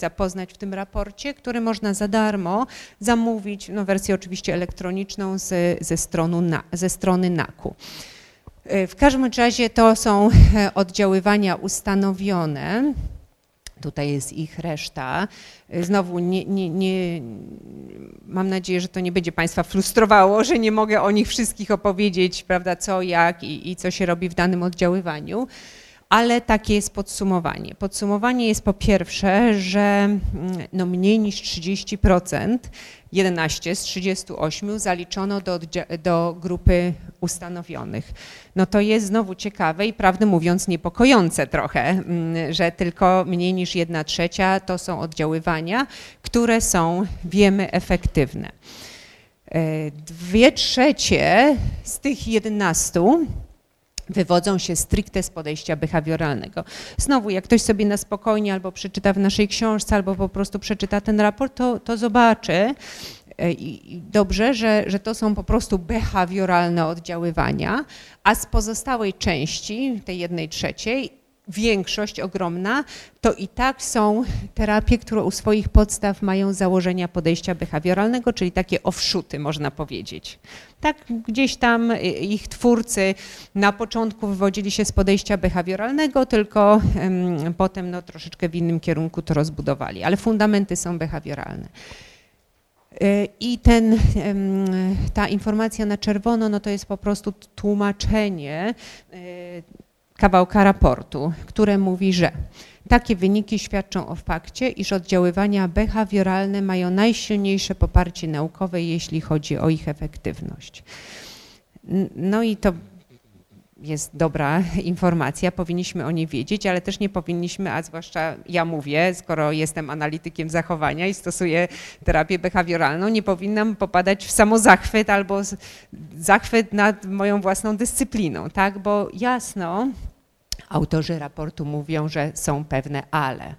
zapoznać w tym raporcie, który można za darmo zamówić, no wersję oczywiście elektroniczną z, ze, stronu na, ze strony NAKU. E, w każdym razie to są e, oddziaływania ustanowione. Tutaj jest ich reszta. E, znowu nie, nie, nie, mam nadzieję, że to nie będzie Państwa frustrowało, że nie mogę o nich wszystkich opowiedzieć, prawda, co, jak i, i co się robi w danym oddziaływaniu ale takie jest podsumowanie. Podsumowanie jest po pierwsze, że mm, no mniej niż 30%, 11 z 38 zaliczono do, do grupy ustanowionych. No to jest znowu ciekawe i prawdę mówiąc niepokojące trochę, mm, że tylko mniej niż 1 trzecia to są oddziaływania, które są, wiemy, efektywne. E, dwie trzecie z tych 11 wywodzą się stricte z podejścia behawioralnego. Znowu, jak ktoś sobie na spokojnie albo przeczyta w naszej książce, albo po prostu przeczyta ten raport, to, to zobaczy, e, i dobrze, że, że to są po prostu behawioralne oddziaływania, a z pozostałej części, tej jednej trzeciej, większość ogromna, to i tak są terapie, które u swoich podstaw mają założenia podejścia behawioralnego, czyli takie offshooty, można powiedzieć. Tak, gdzieś tam ich twórcy na początku wywodzili się z podejścia behawioralnego, tylko um, potem no, troszeczkę w innym kierunku to rozbudowali, ale fundamenty są behawioralne. E, I ten, ta informacja na czerwono, no to jest po prostu tłumaczenie e, kawałka raportu, które mówi, że takie wyniki świadczą o fakcie, iż oddziaływania behawioralne mają najsilniejsze poparcie naukowe, jeśli chodzi o ich efektywność. No i to jest dobra [laughs] informacja, powinniśmy o niej wiedzieć, ale też nie powinniśmy, a zwłaszcza ja mówię, skoro jestem analitykiem zachowania i stosuję terapię behawioralną, nie powinnam popadać w samozachwyt albo zachwyt nad moją własną dyscypliną, tak? Bo jasno, autorzy raportu mówią, że są pewne ale.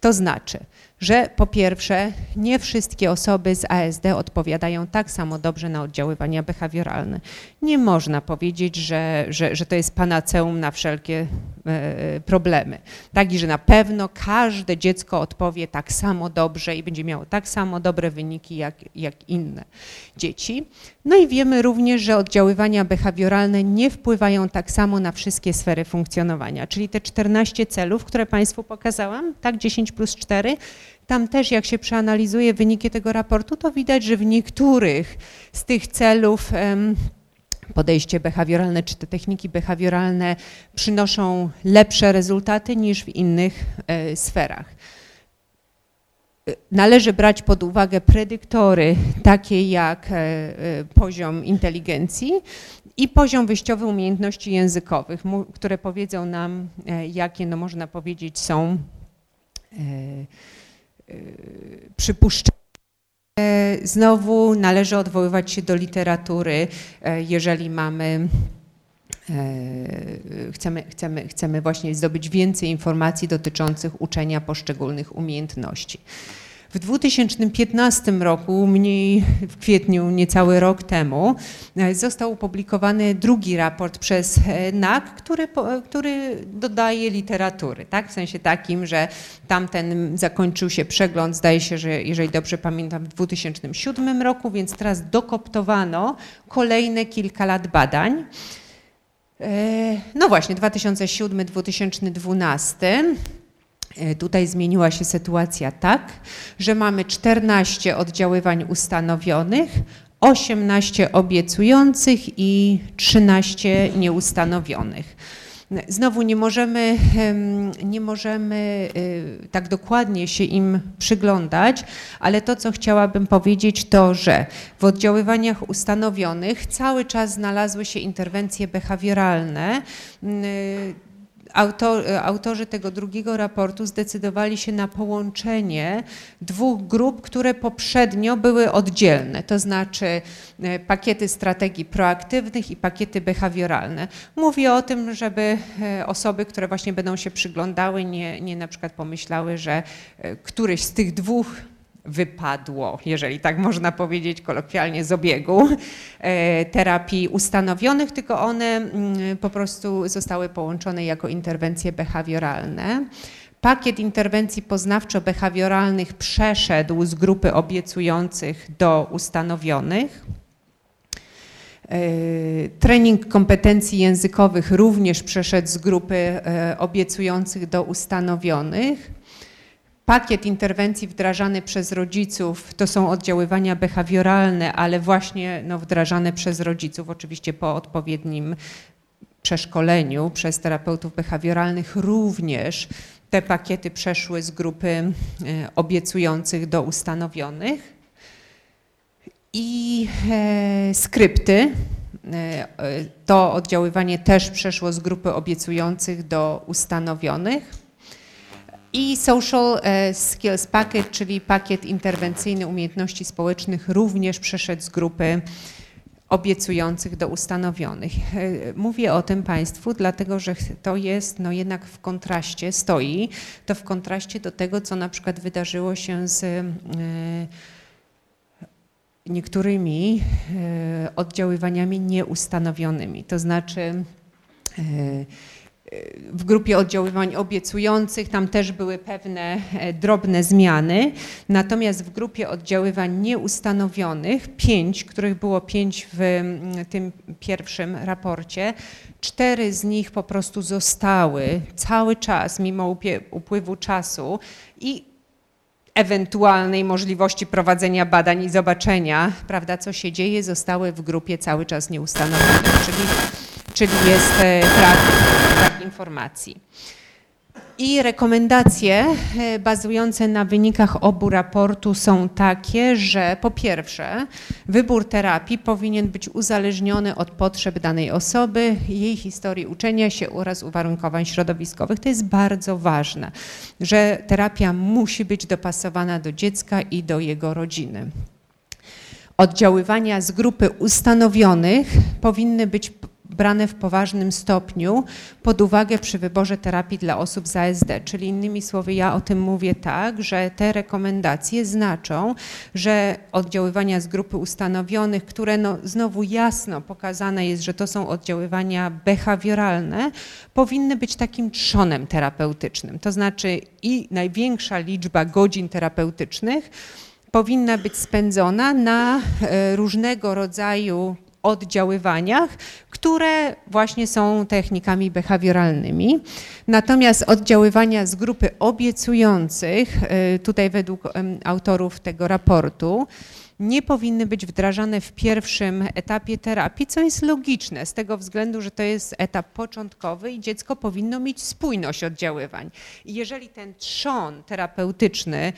To znaczy, że po pierwsze nie wszystkie osoby z ASD odpowiadają tak samo dobrze na oddziaływania behawioralne. Nie można powiedzieć, że, że, że to jest panaceum na wszelkie e, problemy. Tak i że na pewno każde dziecko odpowie tak samo dobrze i będzie miało tak samo dobre wyniki jak, jak inne dzieci. No i wiemy również, że oddziaływania behawioralne nie wpływają tak samo na wszystkie sfery funkcjonowania, czyli te 14 celów, które Państwu pokazałam, tak 10 plus 4, tam też jak się przeanalizuje wyniki tego raportu, to widać, że w niektórych z tych celów podejście behawioralne czy te techniki behawioralne przynoszą lepsze rezultaty niż w innych e, sferach. Należy brać pod uwagę predyktory takie jak e, e, poziom inteligencji i poziom wyjściowy umiejętności językowych, które powiedzą nam, jakie no można powiedzieć są przypuszczenia. Znowu należy odwoływać się do literatury, e, jeżeli mamy e, chcemy, chcemy, chcemy właśnie zdobyć więcej informacji dotyczących uczenia poszczególnych umiejętności. W 2015 roku, mniej w kwietniu, niecały rok temu, e, został opublikowany drugi raport przez e, NAK, który, który dodaje literatury, tak? w sensie takim, że tamten zakończył się przegląd, zdaje się, że jeżeli dobrze pamiętam, w 2007 roku, więc teraz dokoptowano kolejne kilka lat badań. E, no właśnie, 2007-2012. E, tutaj zmieniła się sytuacja tak, że mamy 14 oddziaływań ustanowionych, 18 obiecujących i 13 nieustanowionych. Znowu nie możemy, nie możemy e, tak dokładnie się im przyglądać, ale to, co chciałabym powiedzieć, to, że w oddziaływaniach ustanowionych cały czas znalazły się interwencje behawioralne autor, autorzy tego drugiego raportu zdecydowali się na połączenie dwóch grup, które poprzednio były oddzielne, to znaczy e, pakiety strategii proaktywnych i pakiety behawioralne. Mówię o tym, żeby e, osoby, które właśnie będą się przyglądały, nie, nie na przykład pomyślały, że e, któryś z tych dwóch wypadło, jeżeli tak można powiedzieć kolokwialnie, z obiegu [laughs] e, terapii ustanowionych, tylko one mm, po prostu zostały połączone jako interwencje behawioralne. Pakiet interwencji poznawczo-behawioralnych przeszedł z grupy obiecujących do ustanowionych. E, trening kompetencji językowych również przeszedł z grupy e, obiecujących do ustanowionych. Pakiet interwencji wdrażany przez rodziców to są oddziaływania behawioralne, ale właśnie no, wdrażane przez rodziców, oczywiście po odpowiednim przeszkoleniu przez terapeutów behawioralnych również te pakiety przeszły z grupy e, obiecujących do ustanowionych. I e, skrypty, e, to oddziaływanie też przeszło z grupy obiecujących do ustanowionych. I Social e, Skills Package, czyli pakiet interwencyjny umiejętności społecznych również przeszedł z grupy obiecujących do ustanowionych. Mówię o tym Państwu, dlatego że to jest no jednak w kontraście, stoi to w kontraście do tego, co na przykład wydarzyło się z niektórymi oddziaływaniami nieustanowionymi. To znaczy w grupie oddziaływań obiecujących tam też były pewne e, drobne zmiany, natomiast w grupie oddziaływań nieustanowionych, pięć, których było pięć w tym pierwszym raporcie, cztery z nich po prostu zostały cały czas, mimo upływu czasu i ewentualnej możliwości prowadzenia badań i zobaczenia, prawda, co się dzieje, zostały w grupie cały czas nieustanowione, czyli czyli jest e, brak, brak informacji. I rekomendacje e, bazujące na wynikach obu raportu są takie, że po pierwsze wybór terapii powinien być uzależniony od potrzeb danej osoby, jej historii uczenia się oraz uwarunkowań środowiskowych. To jest bardzo ważne, że terapia musi być dopasowana do dziecka i do jego rodziny. Oddziaływania z grupy ustanowionych powinny być brane w poważnym stopniu pod uwagę przy wyborze terapii dla osób z ASD. Czyli innymi słowy, ja o tym mówię tak, że te rekomendacje znaczą, że oddziaływania z grupy ustanowionych, które no znowu jasno pokazane jest, że to są oddziaływania behawioralne, powinny być takim trzonem terapeutycznym. To znaczy i największa liczba godzin terapeutycznych powinna być spędzona na e, różnego rodzaju oddziaływaniach, które właśnie są technikami behawioralnymi. Natomiast oddziaływania z grupy obiecujących, y, tutaj według autorów tego raportu, nie powinny być wdrażane w pierwszym etapie terapii, co jest logiczne z tego względu, że to jest etap początkowy i dziecko powinno mieć spójność oddziaływań. I jeżeli ten trzon terapeutyczny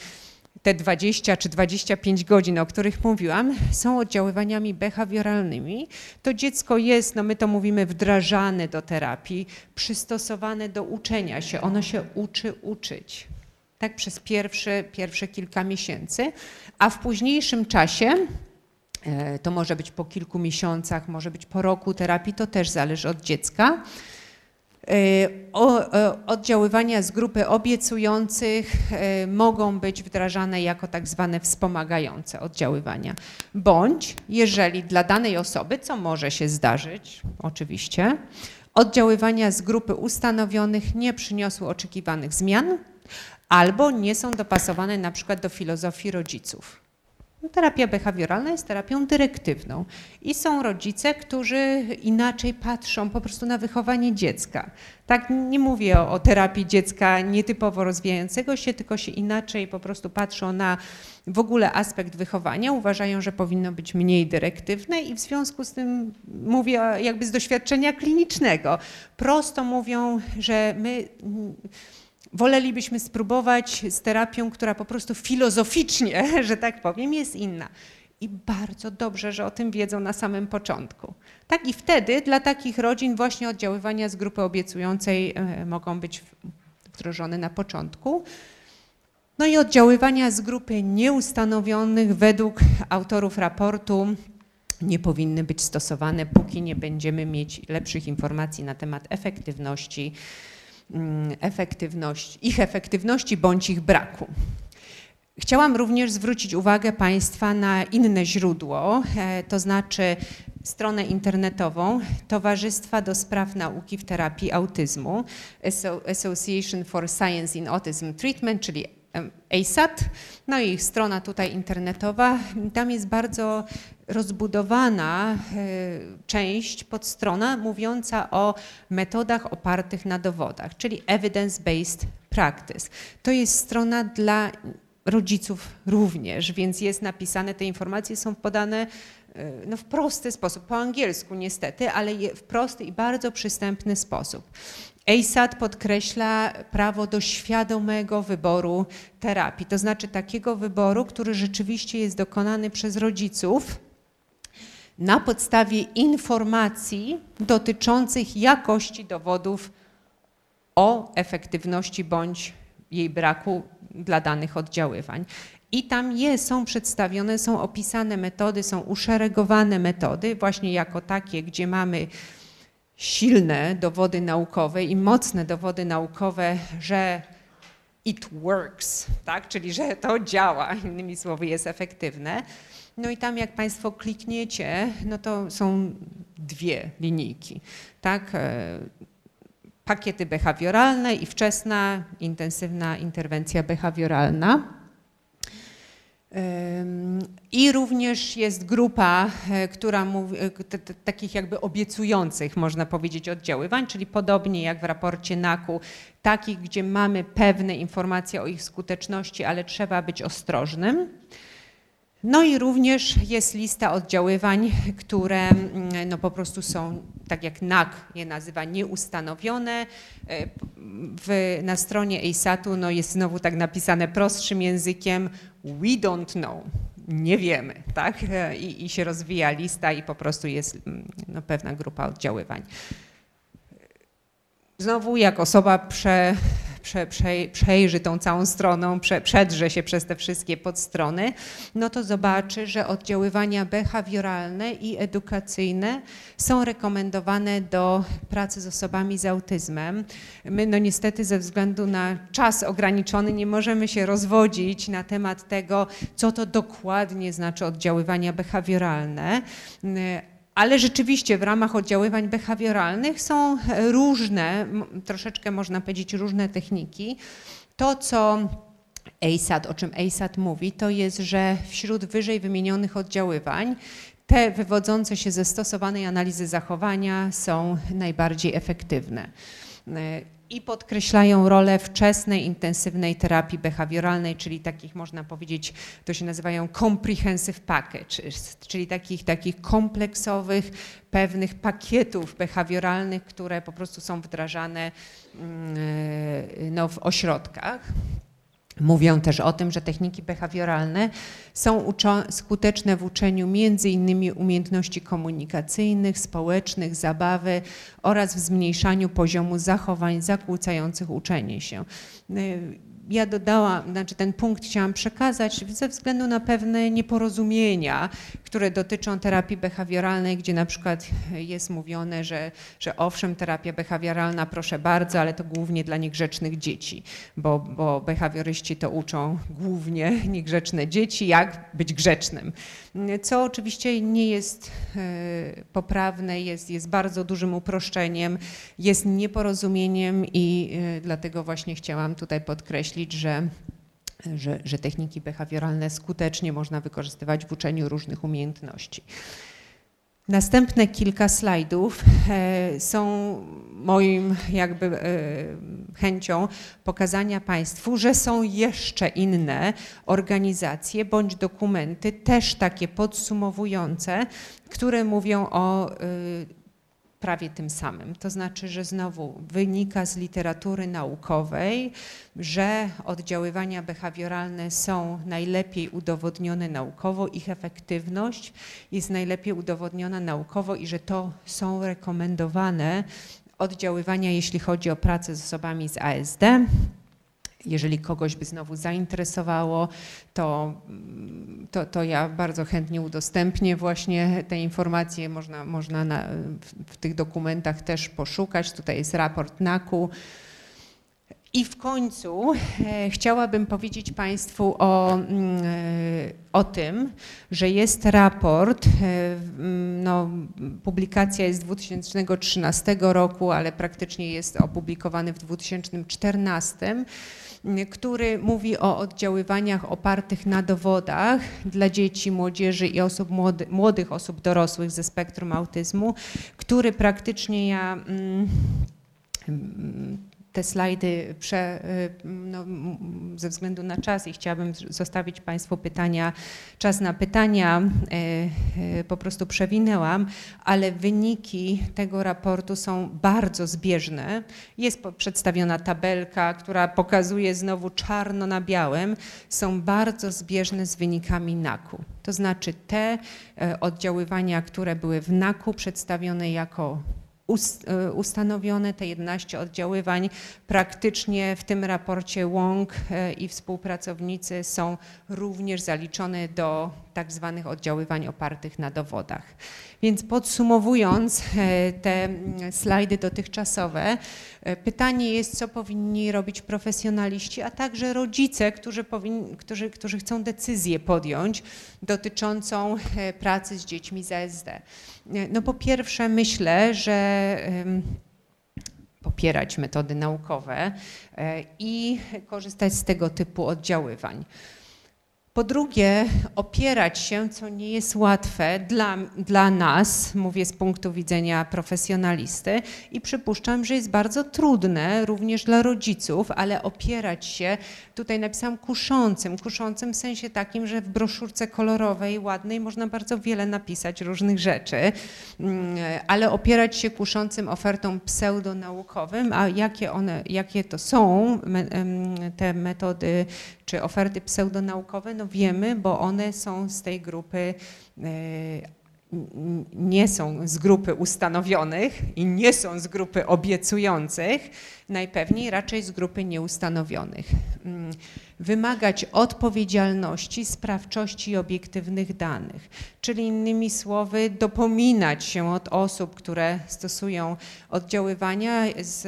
te 20 czy 25 godzin, o których mówiłam, są oddziaływaniami behawioralnymi, to dziecko jest, no my to mówimy, wdrażane do terapii, przystosowane do uczenia się. Ono się uczy uczyć. Tak przez pierwsze, pierwsze kilka miesięcy, a w późniejszym czasie e, to może być po kilku miesiącach, może być po roku terapii, to też zależy od dziecka. E, oddziaływania z grupy obiecujących e, mogą być wdrażane jako tak zwane wspomagające oddziaływania. Bądź jeżeli dla danej osoby, co może się zdarzyć oczywiście, oddziaływania z grupy ustanowionych nie przyniosły oczekiwanych zmian albo nie są dopasowane na przykład do filozofii rodziców. No, terapia behawioralna jest terapią dyrektywną i są rodzice, którzy inaczej patrzą po prostu na wychowanie dziecka. Tak nie mówię o, o terapii dziecka nietypowo rozwijającego się, tylko się inaczej po prostu patrzą na w ogóle aspekt wychowania, uważają, że powinno być mniej dyrektywne i w związku z tym mówię jakby z doświadczenia klinicznego. Prosto mówią, że my wolelibyśmy spróbować z terapią, która po prostu filozoficznie, [laughs] że tak powiem, jest inna. I bardzo dobrze, że o tym wiedzą na samym początku. Tak i wtedy dla takich rodzin właśnie oddziaływania z grupy obiecującej e, mogą być wdrożone na początku. No i oddziaływania z grupy nieustanowionych według autorów raportu nie powinny być stosowane, póki nie będziemy mieć lepszych informacji na temat efektywności efektywności, ich efektywności bądź ich braku. Chciałam również zwrócić uwagę Państwa na inne źródło, e, to znaczy stronę internetową Towarzystwa do Spraw Nauki w Terapii Autyzmu, Association for Science in Autism Treatment, czyli ASAT. No i ich strona tutaj internetowa, tam jest bardzo rozbudowana e, część, podstrona mówiąca o metodach opartych na dowodach, czyli evidence-based practice. To jest strona dla rodziców również, więc jest napisane, te informacje są podane e, no, w prosty sposób, po angielsku niestety, ale w prosty i bardzo przystępny sposób. ASAD podkreśla prawo do świadomego wyboru terapii, to znaczy takiego wyboru, który rzeczywiście jest dokonany przez rodziców na podstawie informacji dotyczących jakości dowodów o efektywności bądź jej braku dla danych oddziaływań. I tam je, są przedstawione, są opisane metody, są uszeregowane metody, właśnie jako takie, gdzie mamy silne dowody naukowe i mocne dowody naukowe, że it works, tak? czyli że to działa, innymi słowy jest efektywne. No i tam jak Państwo klikniecie, no to są dwie linijki, tak? E, pakiety behawioralne i wczesna, intensywna interwencja behawioralna. I również jest grupa, e, która mówi, e, takich jakby obiecujących, można powiedzieć, oddziaływań, czyli podobnie jak w raporcie NAKU, takich, gdzie mamy pewne informacje o ich skuteczności, ale trzeba być ostrożnym. No i również jest lista oddziaływań, które mm, no po prostu są, tak jak NAK je nazywa, nieustanowione. E, w, na stronie ASAT-u no jest znowu tak napisane prostszym językiem we don't know, nie wiemy, tak? E, I, I, się rozwija lista i po prostu jest mm, no, pewna grupa oddziaływań. Znowu jak osoba prze, prze, prze, przejrzy tą całą stroną, prze, przedrze się przez te wszystkie podstrony, no to zobaczy, że oddziaływania behawioralne i edukacyjne są rekomendowane do pracy z osobami z autyzmem. My no niestety ze względu na czas ograniczony nie możemy się rozwodzić na temat tego, co to dokładnie znaczy oddziaływania behawioralne ale rzeczywiście w ramach oddziaływań behawioralnych są różne, troszeczkę można powiedzieć różne techniki. To, co ASAT, o czym ASAT mówi, to jest, że wśród wyżej wymienionych oddziaływań te wywodzące się ze stosowanej analizy zachowania są najbardziej efektywne i podkreślają rolę wczesnej, intensywnej terapii behawioralnej, czyli takich, można powiedzieć, to się nazywają comprehensive package, czyli takich, takich kompleksowych, pewnych pakietów behawioralnych, które po prostu są wdrażane mm, no, w ośrodkach. Mówią też o tym, że techniki behawioralne są skuteczne w uczeniu innymi umiejętności komunikacyjnych, społecznych, zabawy oraz w zmniejszaniu poziomu zachowań zakłócających uczenie się ja dodałam, znaczy ten punkt chciałam przekazać ze względu na pewne nieporozumienia, które dotyczą terapii behawioralnej, gdzie na przykład jest mówione, że, że owszem, terapia behawioralna, proszę bardzo, ale to głównie dla niegrzecznych dzieci, bo, bo behawioryści to uczą głównie [laughs] niegrzeczne dzieci, jak być grzecznym co oczywiście nie jest e, poprawne, jest, jest bardzo dużym uproszczeniem, jest nieporozumieniem i e, dlatego właśnie chciałam tutaj podkreślić, że że, że, techniki behawioralne skutecznie można wykorzystywać w uczeniu różnych umiejętności. Następne kilka slajdów e, są moim jakby e, chęcią pokazania Państwu, że są jeszcze inne organizacje bądź dokumenty, też takie podsumowujące, które mówią o e, prawie tym samym. To znaczy, że znowu wynika z literatury naukowej, że oddziaływania behawioralne są najlepiej udowodnione naukowo, ich efektywność jest najlepiej udowodniona naukowo i że to są rekomendowane oddziaływania, jeśli chodzi o pracę z osobami z ASD. Jeżeli kogoś by znowu zainteresowało, to, to, to ja bardzo chętnie udostępnię właśnie te informacje. Można, można na, w, w tych dokumentach też poszukać. Tutaj jest raport NAKU. I w końcu e, chciałabym powiedzieć Państwu o, mm, e, o tym, że jest raport, e, mm, no, publikacja jest z 2013 roku, ale praktycznie jest opublikowany w 2014 który mówi o oddziaływaniach opartych na dowodach dla dzieci, młodzieży i osób młody, młodych osób dorosłych ze spektrum autyzmu, który praktycznie ja mm, te slajdy prze, y, no, ze względu na czas i chciałabym zostawić Państwu pytania, czas na pytania y, y, po prostu przewinęłam, ale wyniki tego raportu są bardzo zbieżne. Jest przedstawiona tabelka, która pokazuje znowu czarno na białym, są bardzo zbieżne z wynikami NAKU. To znaczy te oddziaływania, które były w NAKU przedstawione jako ustanowione, te 11 oddziaływań praktycznie w tym raporcie łąk e, i współpracownicy są również zaliczone do tak zwanych oddziaływań opartych na dowodach. Więc podsumowując e, te slajdy dotychczasowe, pytanie jest, co powinni robić profesjonaliści, a także rodzice, którzy, którzy, którzy chcą decyzję podjąć dotyczącą pracy z dziećmi z ASD. No po pierwsze myślę, że popierać metody naukowe e, i korzystać z tego typu oddziaływań. Po drugie, opierać się, co nie jest łatwe dla, dla nas, mówię z punktu widzenia profesjonalisty, i przypuszczam, że jest bardzo trudne również dla rodziców, ale opierać się, tutaj napisałam kuszącym, kuszącym w sensie takim, że w broszurce kolorowej, ładnej można bardzo wiele napisać różnych rzeczy, mm, ale opierać się kuszącym ofertom pseudonaukowym, a jakie one, jakie to są te metody czy oferty pseudonaukowe, no wiemy, bo one są z tej grupy e, nie są z grupy ustanowionych i nie są z grupy obiecujących, najpewniej raczej z grupy nieustanowionych. Wymagać odpowiedzialności, sprawczości i obiektywnych danych, czyli innymi słowy dopominać się od osób, które stosują oddziaływania z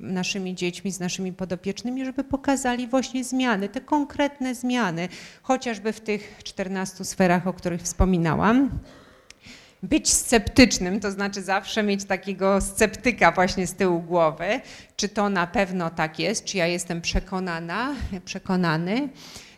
naszymi dziećmi, z naszymi podopiecznymi, żeby pokazali właśnie zmiany, te konkretne zmiany, chociażby w tych 14 sferach, o których wspominałam być sceptycznym, to znaczy zawsze mieć takiego sceptyka właśnie z tyłu głowy, czy to na pewno tak jest, czy ja jestem przekonana, przekonany.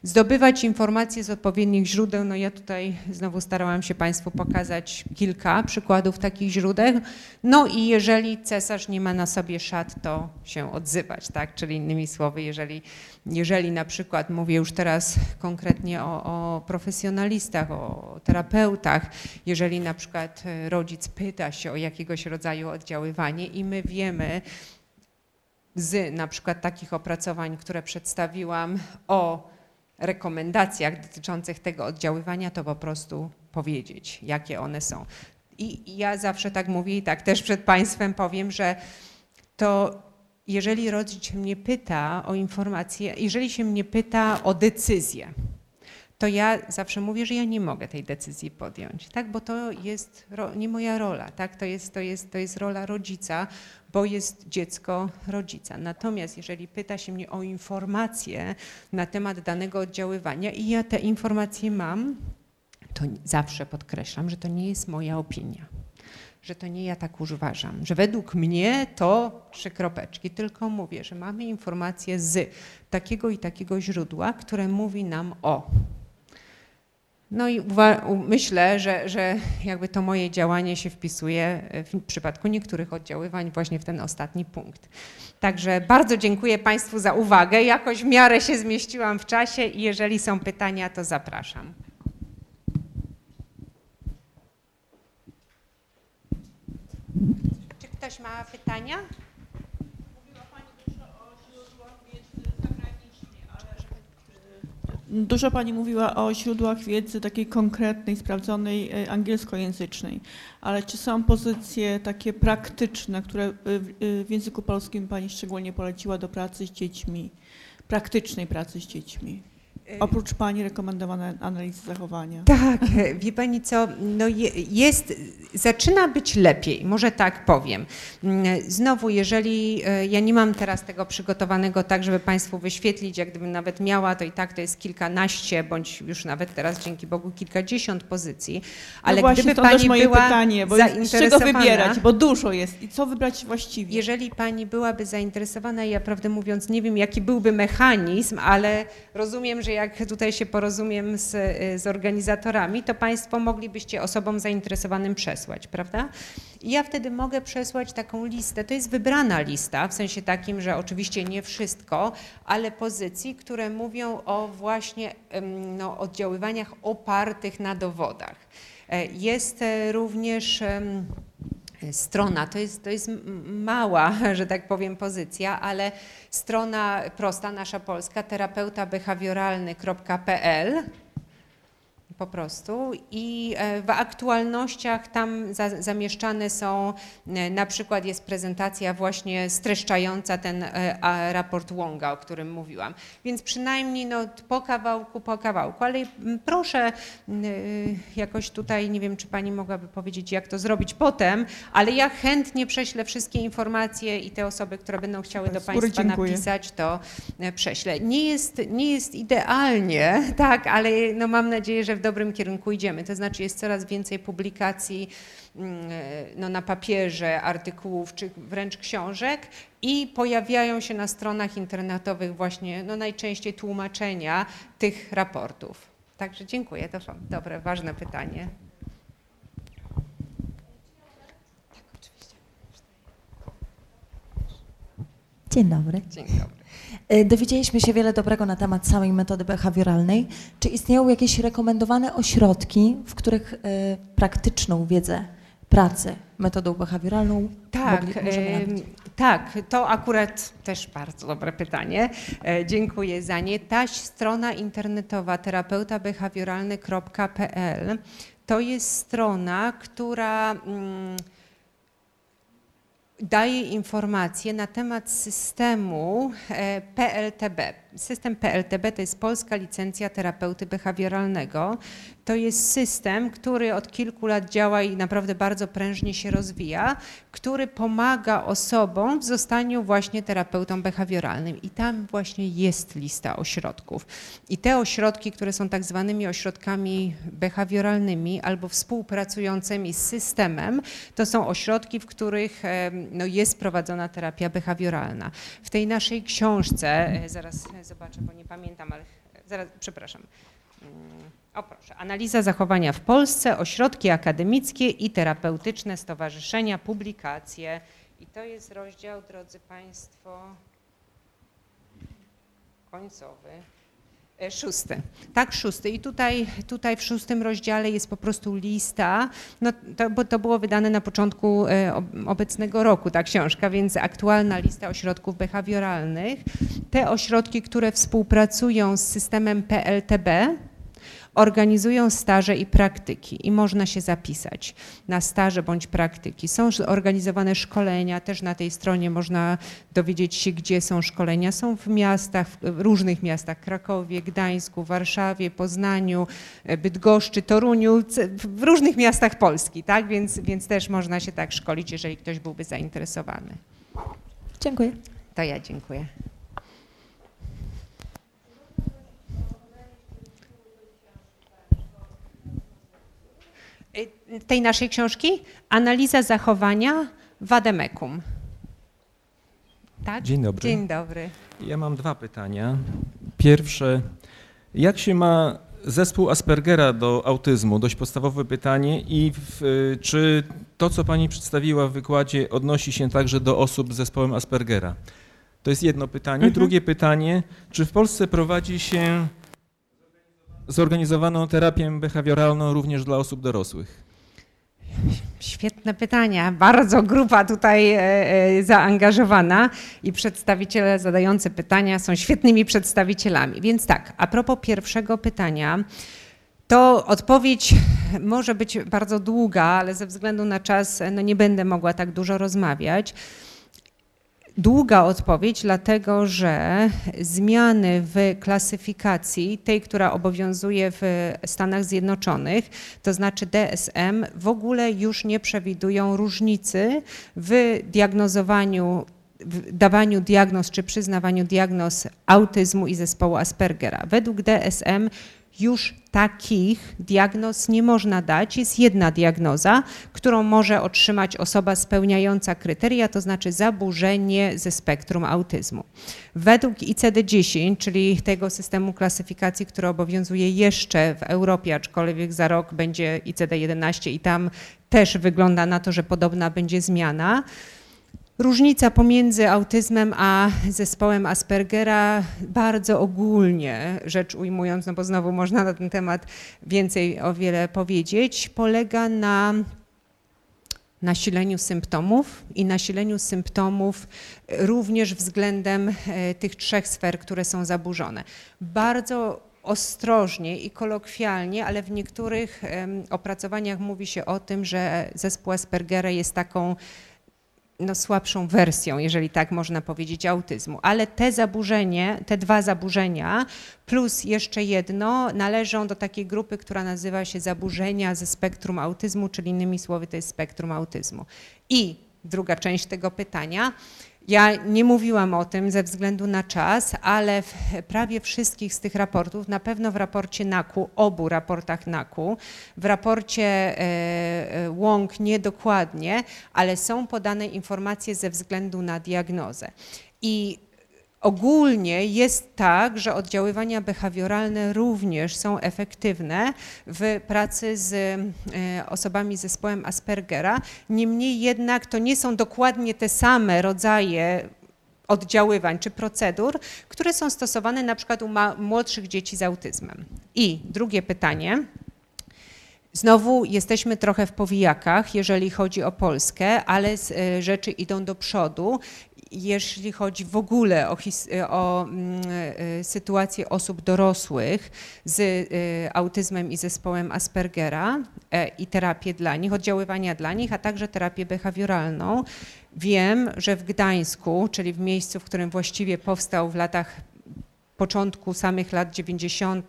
Zdobywać informacje z odpowiednich źródeł, no ja tutaj znowu starałam się Państwu pokazać kilka przykładów takich źródeł. No i jeżeli cesarz nie ma na sobie szat, to się odzywać, tak? Czyli innymi słowy, jeżeli, jeżeli na przykład, mówię już teraz konkretnie o, o profesjonalistach, o terapeutach, jeżeli na przykład rodzic pyta się o jakiegoś rodzaju oddziaływanie i my wiemy, z na przykład takich opracowań, które przedstawiłam o rekomendacjach dotyczących tego oddziaływania, to po prostu powiedzieć, jakie one są. I ja zawsze tak mówię i tak też przed Państwem powiem, że to jeżeli rodzic mnie pyta o informacje, jeżeli się mnie pyta o decyzję, to ja zawsze mówię, że ja nie mogę tej decyzji podjąć, tak? bo to jest nie moja rola, tak? to, jest, to, jest, to jest rola rodzica, bo jest dziecko rodzica. Natomiast jeżeli pyta się mnie o informacje na temat danego oddziaływania i ja te informacje mam, to zawsze podkreślam, że to nie jest moja opinia że to nie ja tak uważam, że według mnie to trzy kropeczki, tylko mówię, że mamy informacje z takiego i takiego źródła, które mówi nam o no i myślę, że, że jakby to moje działanie się wpisuje w przypadku niektórych oddziaływań właśnie w ten ostatni punkt. Także bardzo dziękuję Państwu za uwagę. Jakoś w miarę się zmieściłam w czasie i jeżeli są pytania, to zapraszam. Czy ktoś ma pytania? Dużo Pani mówiła o źródłach wiedzy takiej konkretnej, sprawdzonej, e, angielskojęzycznej, ale czy są pozycje takie praktyczne, które e, w języku polskim Pani szczególnie poleciła do pracy z dziećmi, praktycznej pracy z dziećmi? Oprócz Pani rekomendowane analizy zachowania. Tak, wie Pani co, no jest, zaczyna być lepiej, może tak powiem. Znowu, jeżeli e, ja nie mam teraz tego przygotowanego tak, żeby Państwu wyświetlić, jak gdybym nawet miała, to i tak to jest kilkanaście, bądź już nawet teraz dzięki Bogu kilkadziesiąt pozycji. No ale no właśnie, gdyby to Pani moje była pytanie, bo z czego wybierać, bo dużo jest i co wybrać właściwie? Jeżeli Pani byłaby zainteresowana, ja prawdę mówiąc nie wiem, jaki byłby mechanizm, ale rozumiem, że jak tutaj się porozumiem z, z organizatorami, to Państwo moglibyście osobom zainteresowanym przesłać, prawda? I ja wtedy mogę przesłać taką listę. To jest wybrana lista, w sensie takim, że oczywiście nie wszystko, ale pozycji, które mówią o właśnie no, oddziaływaniach opartych na dowodach. E, jest e, również strona, to jest, to jest mała, [laughs] że tak powiem, pozycja, ale strona prosta, nasza polska, terapeuta behawioralny.pl po prostu i e, w aktualnościach tam za, zamieszczane są, e, na przykład jest prezentacja właśnie streszczająca ten e, raport Wonga, o którym mówiłam. Więc przynajmniej no, po kawałku, po kawałku, ale proszę jakoś tutaj, nie wiem, czy Pani mogłaby powiedzieć, jak to zrobić potem, ale ja chętnie prześlę wszystkie informacje i te osoby, które będą chciały do Państwa napisać, to prześlę. Nie jest, nie jest idealnie, [laughs] tak, ale no mam nadzieję, że w dobrym kierunku idziemy. To znaczy jest coraz więcej publikacji mm, no, na papierze, artykułów czy wręcz książek i pojawiają się na stronach internetowych właśnie no, najczęściej tłumaczenia tych raportów. Także dziękuję, to dobre, ważne pytanie. Dzień dobry. Dzień dobry. E, dowiedzieliśmy się wiele dobrego na temat samej metody behawioralnej. Czy istnieją jakieś rekomendowane ośrodki, w których e, praktyczną wiedzę pracy metodą behawioralną tak, mogli? Tak, to akurat też bardzo dobre pytanie. E, dziękuję za nie. Ta strona internetowa terapeutabehawioralny.pl to jest strona, która... Mm, daje informacje na temat systemu e, PLTB. System PLTB to jest Polska Licencja Terapeuty Behawioralnego. To jest system, który od kilku lat działa i naprawdę bardzo prężnie się rozwija, który pomaga osobom w zostaniu właśnie terapeutą behawioralnym. I tam właśnie jest lista ośrodków. I te ośrodki, które są tak zwanymi ośrodkami behawioralnymi albo współpracującymi z systemem, to są ośrodki, w których no, jest prowadzona terapia behawioralna. W tej naszej książce, e, zaraz zobaczę, bo nie pamiętam, ale zaraz, przepraszam. Mm, o proszę, analiza zachowania w Polsce, ośrodki akademickie i terapeutyczne stowarzyszenia, publikacje. I to jest rozdział, drodzy Państwo, końcowy. E, szósty. Tak, szósty. I tutaj, tutaj w szóstym rozdziale jest po prostu lista, no to, bo to było wydane na początku e, obecnego roku, ta książka, więc aktualna lista ośrodków behawioralnych. Te ośrodki, które współpracują z systemem PLTB, organizują staże i praktyki i można się zapisać na staże bądź praktyki. Są organizowane szkolenia, też na tej stronie można dowiedzieć się, gdzie są szkolenia. Są w miastach, w różnych miastach, Krakowie, Gdańsku, Warszawie, Poznaniu, e, Bydgoszczy, Toruniu, w różnych miastach Polski, tak? Więc, więc też można się tak szkolić, jeżeli ktoś byłby zainteresowany. Dziękuję. To ja dziękuję. Y, tej naszej książki? Analiza zachowania Wademekum. Tak? Dzień dobry. Dzień dobry. Ja mam dwa pytania. Pierwsze, jak się ma zespół Aspergera do autyzmu? Dość podstawowe pytanie. I w, czy to, co Pani przedstawiła w wykładzie, odnosi się także do osób z zespołem Aspergera? To jest jedno pytanie. Mhm. Drugie pytanie, czy w Polsce prowadzi się zorganizowaną terapię behawioralną również dla osób dorosłych? Świetne pytania. Bardzo grupa tutaj e, e, zaangażowana i przedstawiciele zadający pytania są świetnymi przedstawicielami. Więc tak, a propos pierwszego pytania, to odpowiedź może być bardzo długa, ale ze względu na czas no nie będę mogła tak dużo rozmawiać. Długa odpowiedź, dlatego że zmiany w klasyfikacji, tej, która obowiązuje w Stanach Zjednoczonych, to znaczy DSM, w ogóle już nie przewidują różnicy w diagnozowaniu w dawaniu diagnoz czy przyznawaniu diagnoz autyzmu i zespołu Aspergera. Według DSM już takich diagnoz nie można dać. Jest jedna diagnoza, którą może otrzymać osoba spełniająca kryteria, to znaczy zaburzenie ze spektrum autyzmu. Według ICD-10, czyli tego systemu klasyfikacji, który obowiązuje jeszcze w Europie, aczkolwiek za rok będzie ICD-11 i tam też wygląda na to, że podobna będzie zmiana, Różnica pomiędzy autyzmem a zespołem Aspergera, bardzo ogólnie rzecz ujmując, no bo znowu można na ten temat więcej o wiele powiedzieć, polega na nasileniu symptomów i nasileniu symptomów również względem e, tych trzech sfer, które są zaburzone. Bardzo ostrożnie i kolokwialnie, ale w niektórych opracowaniach mówi się o tym, że zespół Aspergera jest taką no, słabszą wersją, jeżeli tak można powiedzieć, autyzmu. Ale te zaburzenie, te dwa zaburzenia plus jeszcze jedno należą do takiej grupy, która nazywa się zaburzenia ze spektrum autyzmu, czyli innymi słowy to jest spektrum autyzmu. I druga część tego pytania. Ja nie mówiłam o tym ze względu na czas, ale w prawie wszystkich z tych raportów, na pewno w raporcie NAKU, obu raportach NAKU, w raporcie e, e, łąk niedokładnie, ale są podane informacje ze względu na diagnozę. I Ogólnie jest tak, że oddziaływania behawioralne również są efektywne w pracy z e, osobami z zespołem Aspergera. Niemniej jednak to nie są dokładnie te same rodzaje oddziaływań czy procedur, które są stosowane na przykład u młodszych dzieci z autyzmem. I drugie pytanie. Znowu jesteśmy trochę w powijakach, jeżeli chodzi o Polskę, ale e, rzeczy idą do przodu jeśli chodzi w ogóle o, o mm, e, sytuację osób dorosłych z e, autyzmem i zespołem Aspergera e, i terapię dla nich, oddziaływania dla nich, a także terapię behawioralną. Wiem, że w Gdańsku, czyli w miejscu, w którym właściwie powstał w latach początku samych lat 90.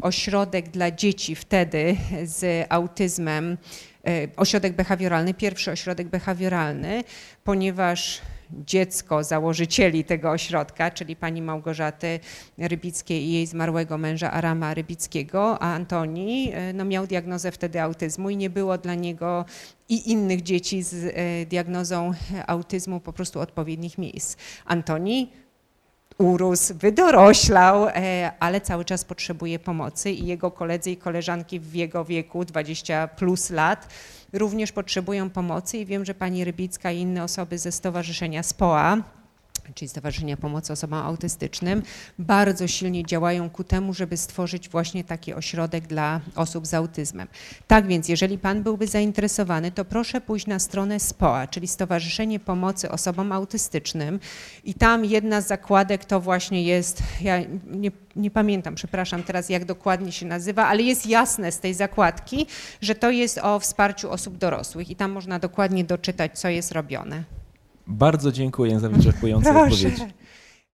ośrodek dla dzieci wtedy z autyzmem, ośrodek behawioralny, pierwszy ośrodek behawioralny, ponieważ dziecko założycieli tego ośrodka, czyli pani Małgorzaty Rybickiej i jej zmarłego męża Arama Rybickiego, a Antoni e, no, miał diagnozę wtedy autyzmu i nie było dla niego i innych dzieci z e, diagnozą autyzmu po prostu odpowiednich miejsc. Antoni urósł, wydoroślał, e, ale cały czas potrzebuje pomocy i jego koledzy i koleżanki w jego wieku, 20 plus lat, również potrzebują pomocy i wiem, że pani Rybicka i inne osoby ze Stowarzyszenia SPOA, czyli Stowarzyszenia Pomocy Osobom Autystycznym, bardzo silnie działają ku temu, żeby stworzyć właśnie taki ośrodek dla osób z autyzmem. Tak więc, jeżeli Pan byłby zainteresowany, to proszę pójść na stronę SPOA, czyli Stowarzyszenie Pomocy Osobom Autystycznym i tam jedna z zakładek to właśnie jest, ja nie, nie pamiętam, przepraszam teraz jak dokładnie się nazywa, ale jest jasne z tej zakładki, że to jest o wsparciu osób dorosłych i tam można dokładnie doczytać, co jest robione. Bardzo dziękuję za wyczerpujące odpowiedzi.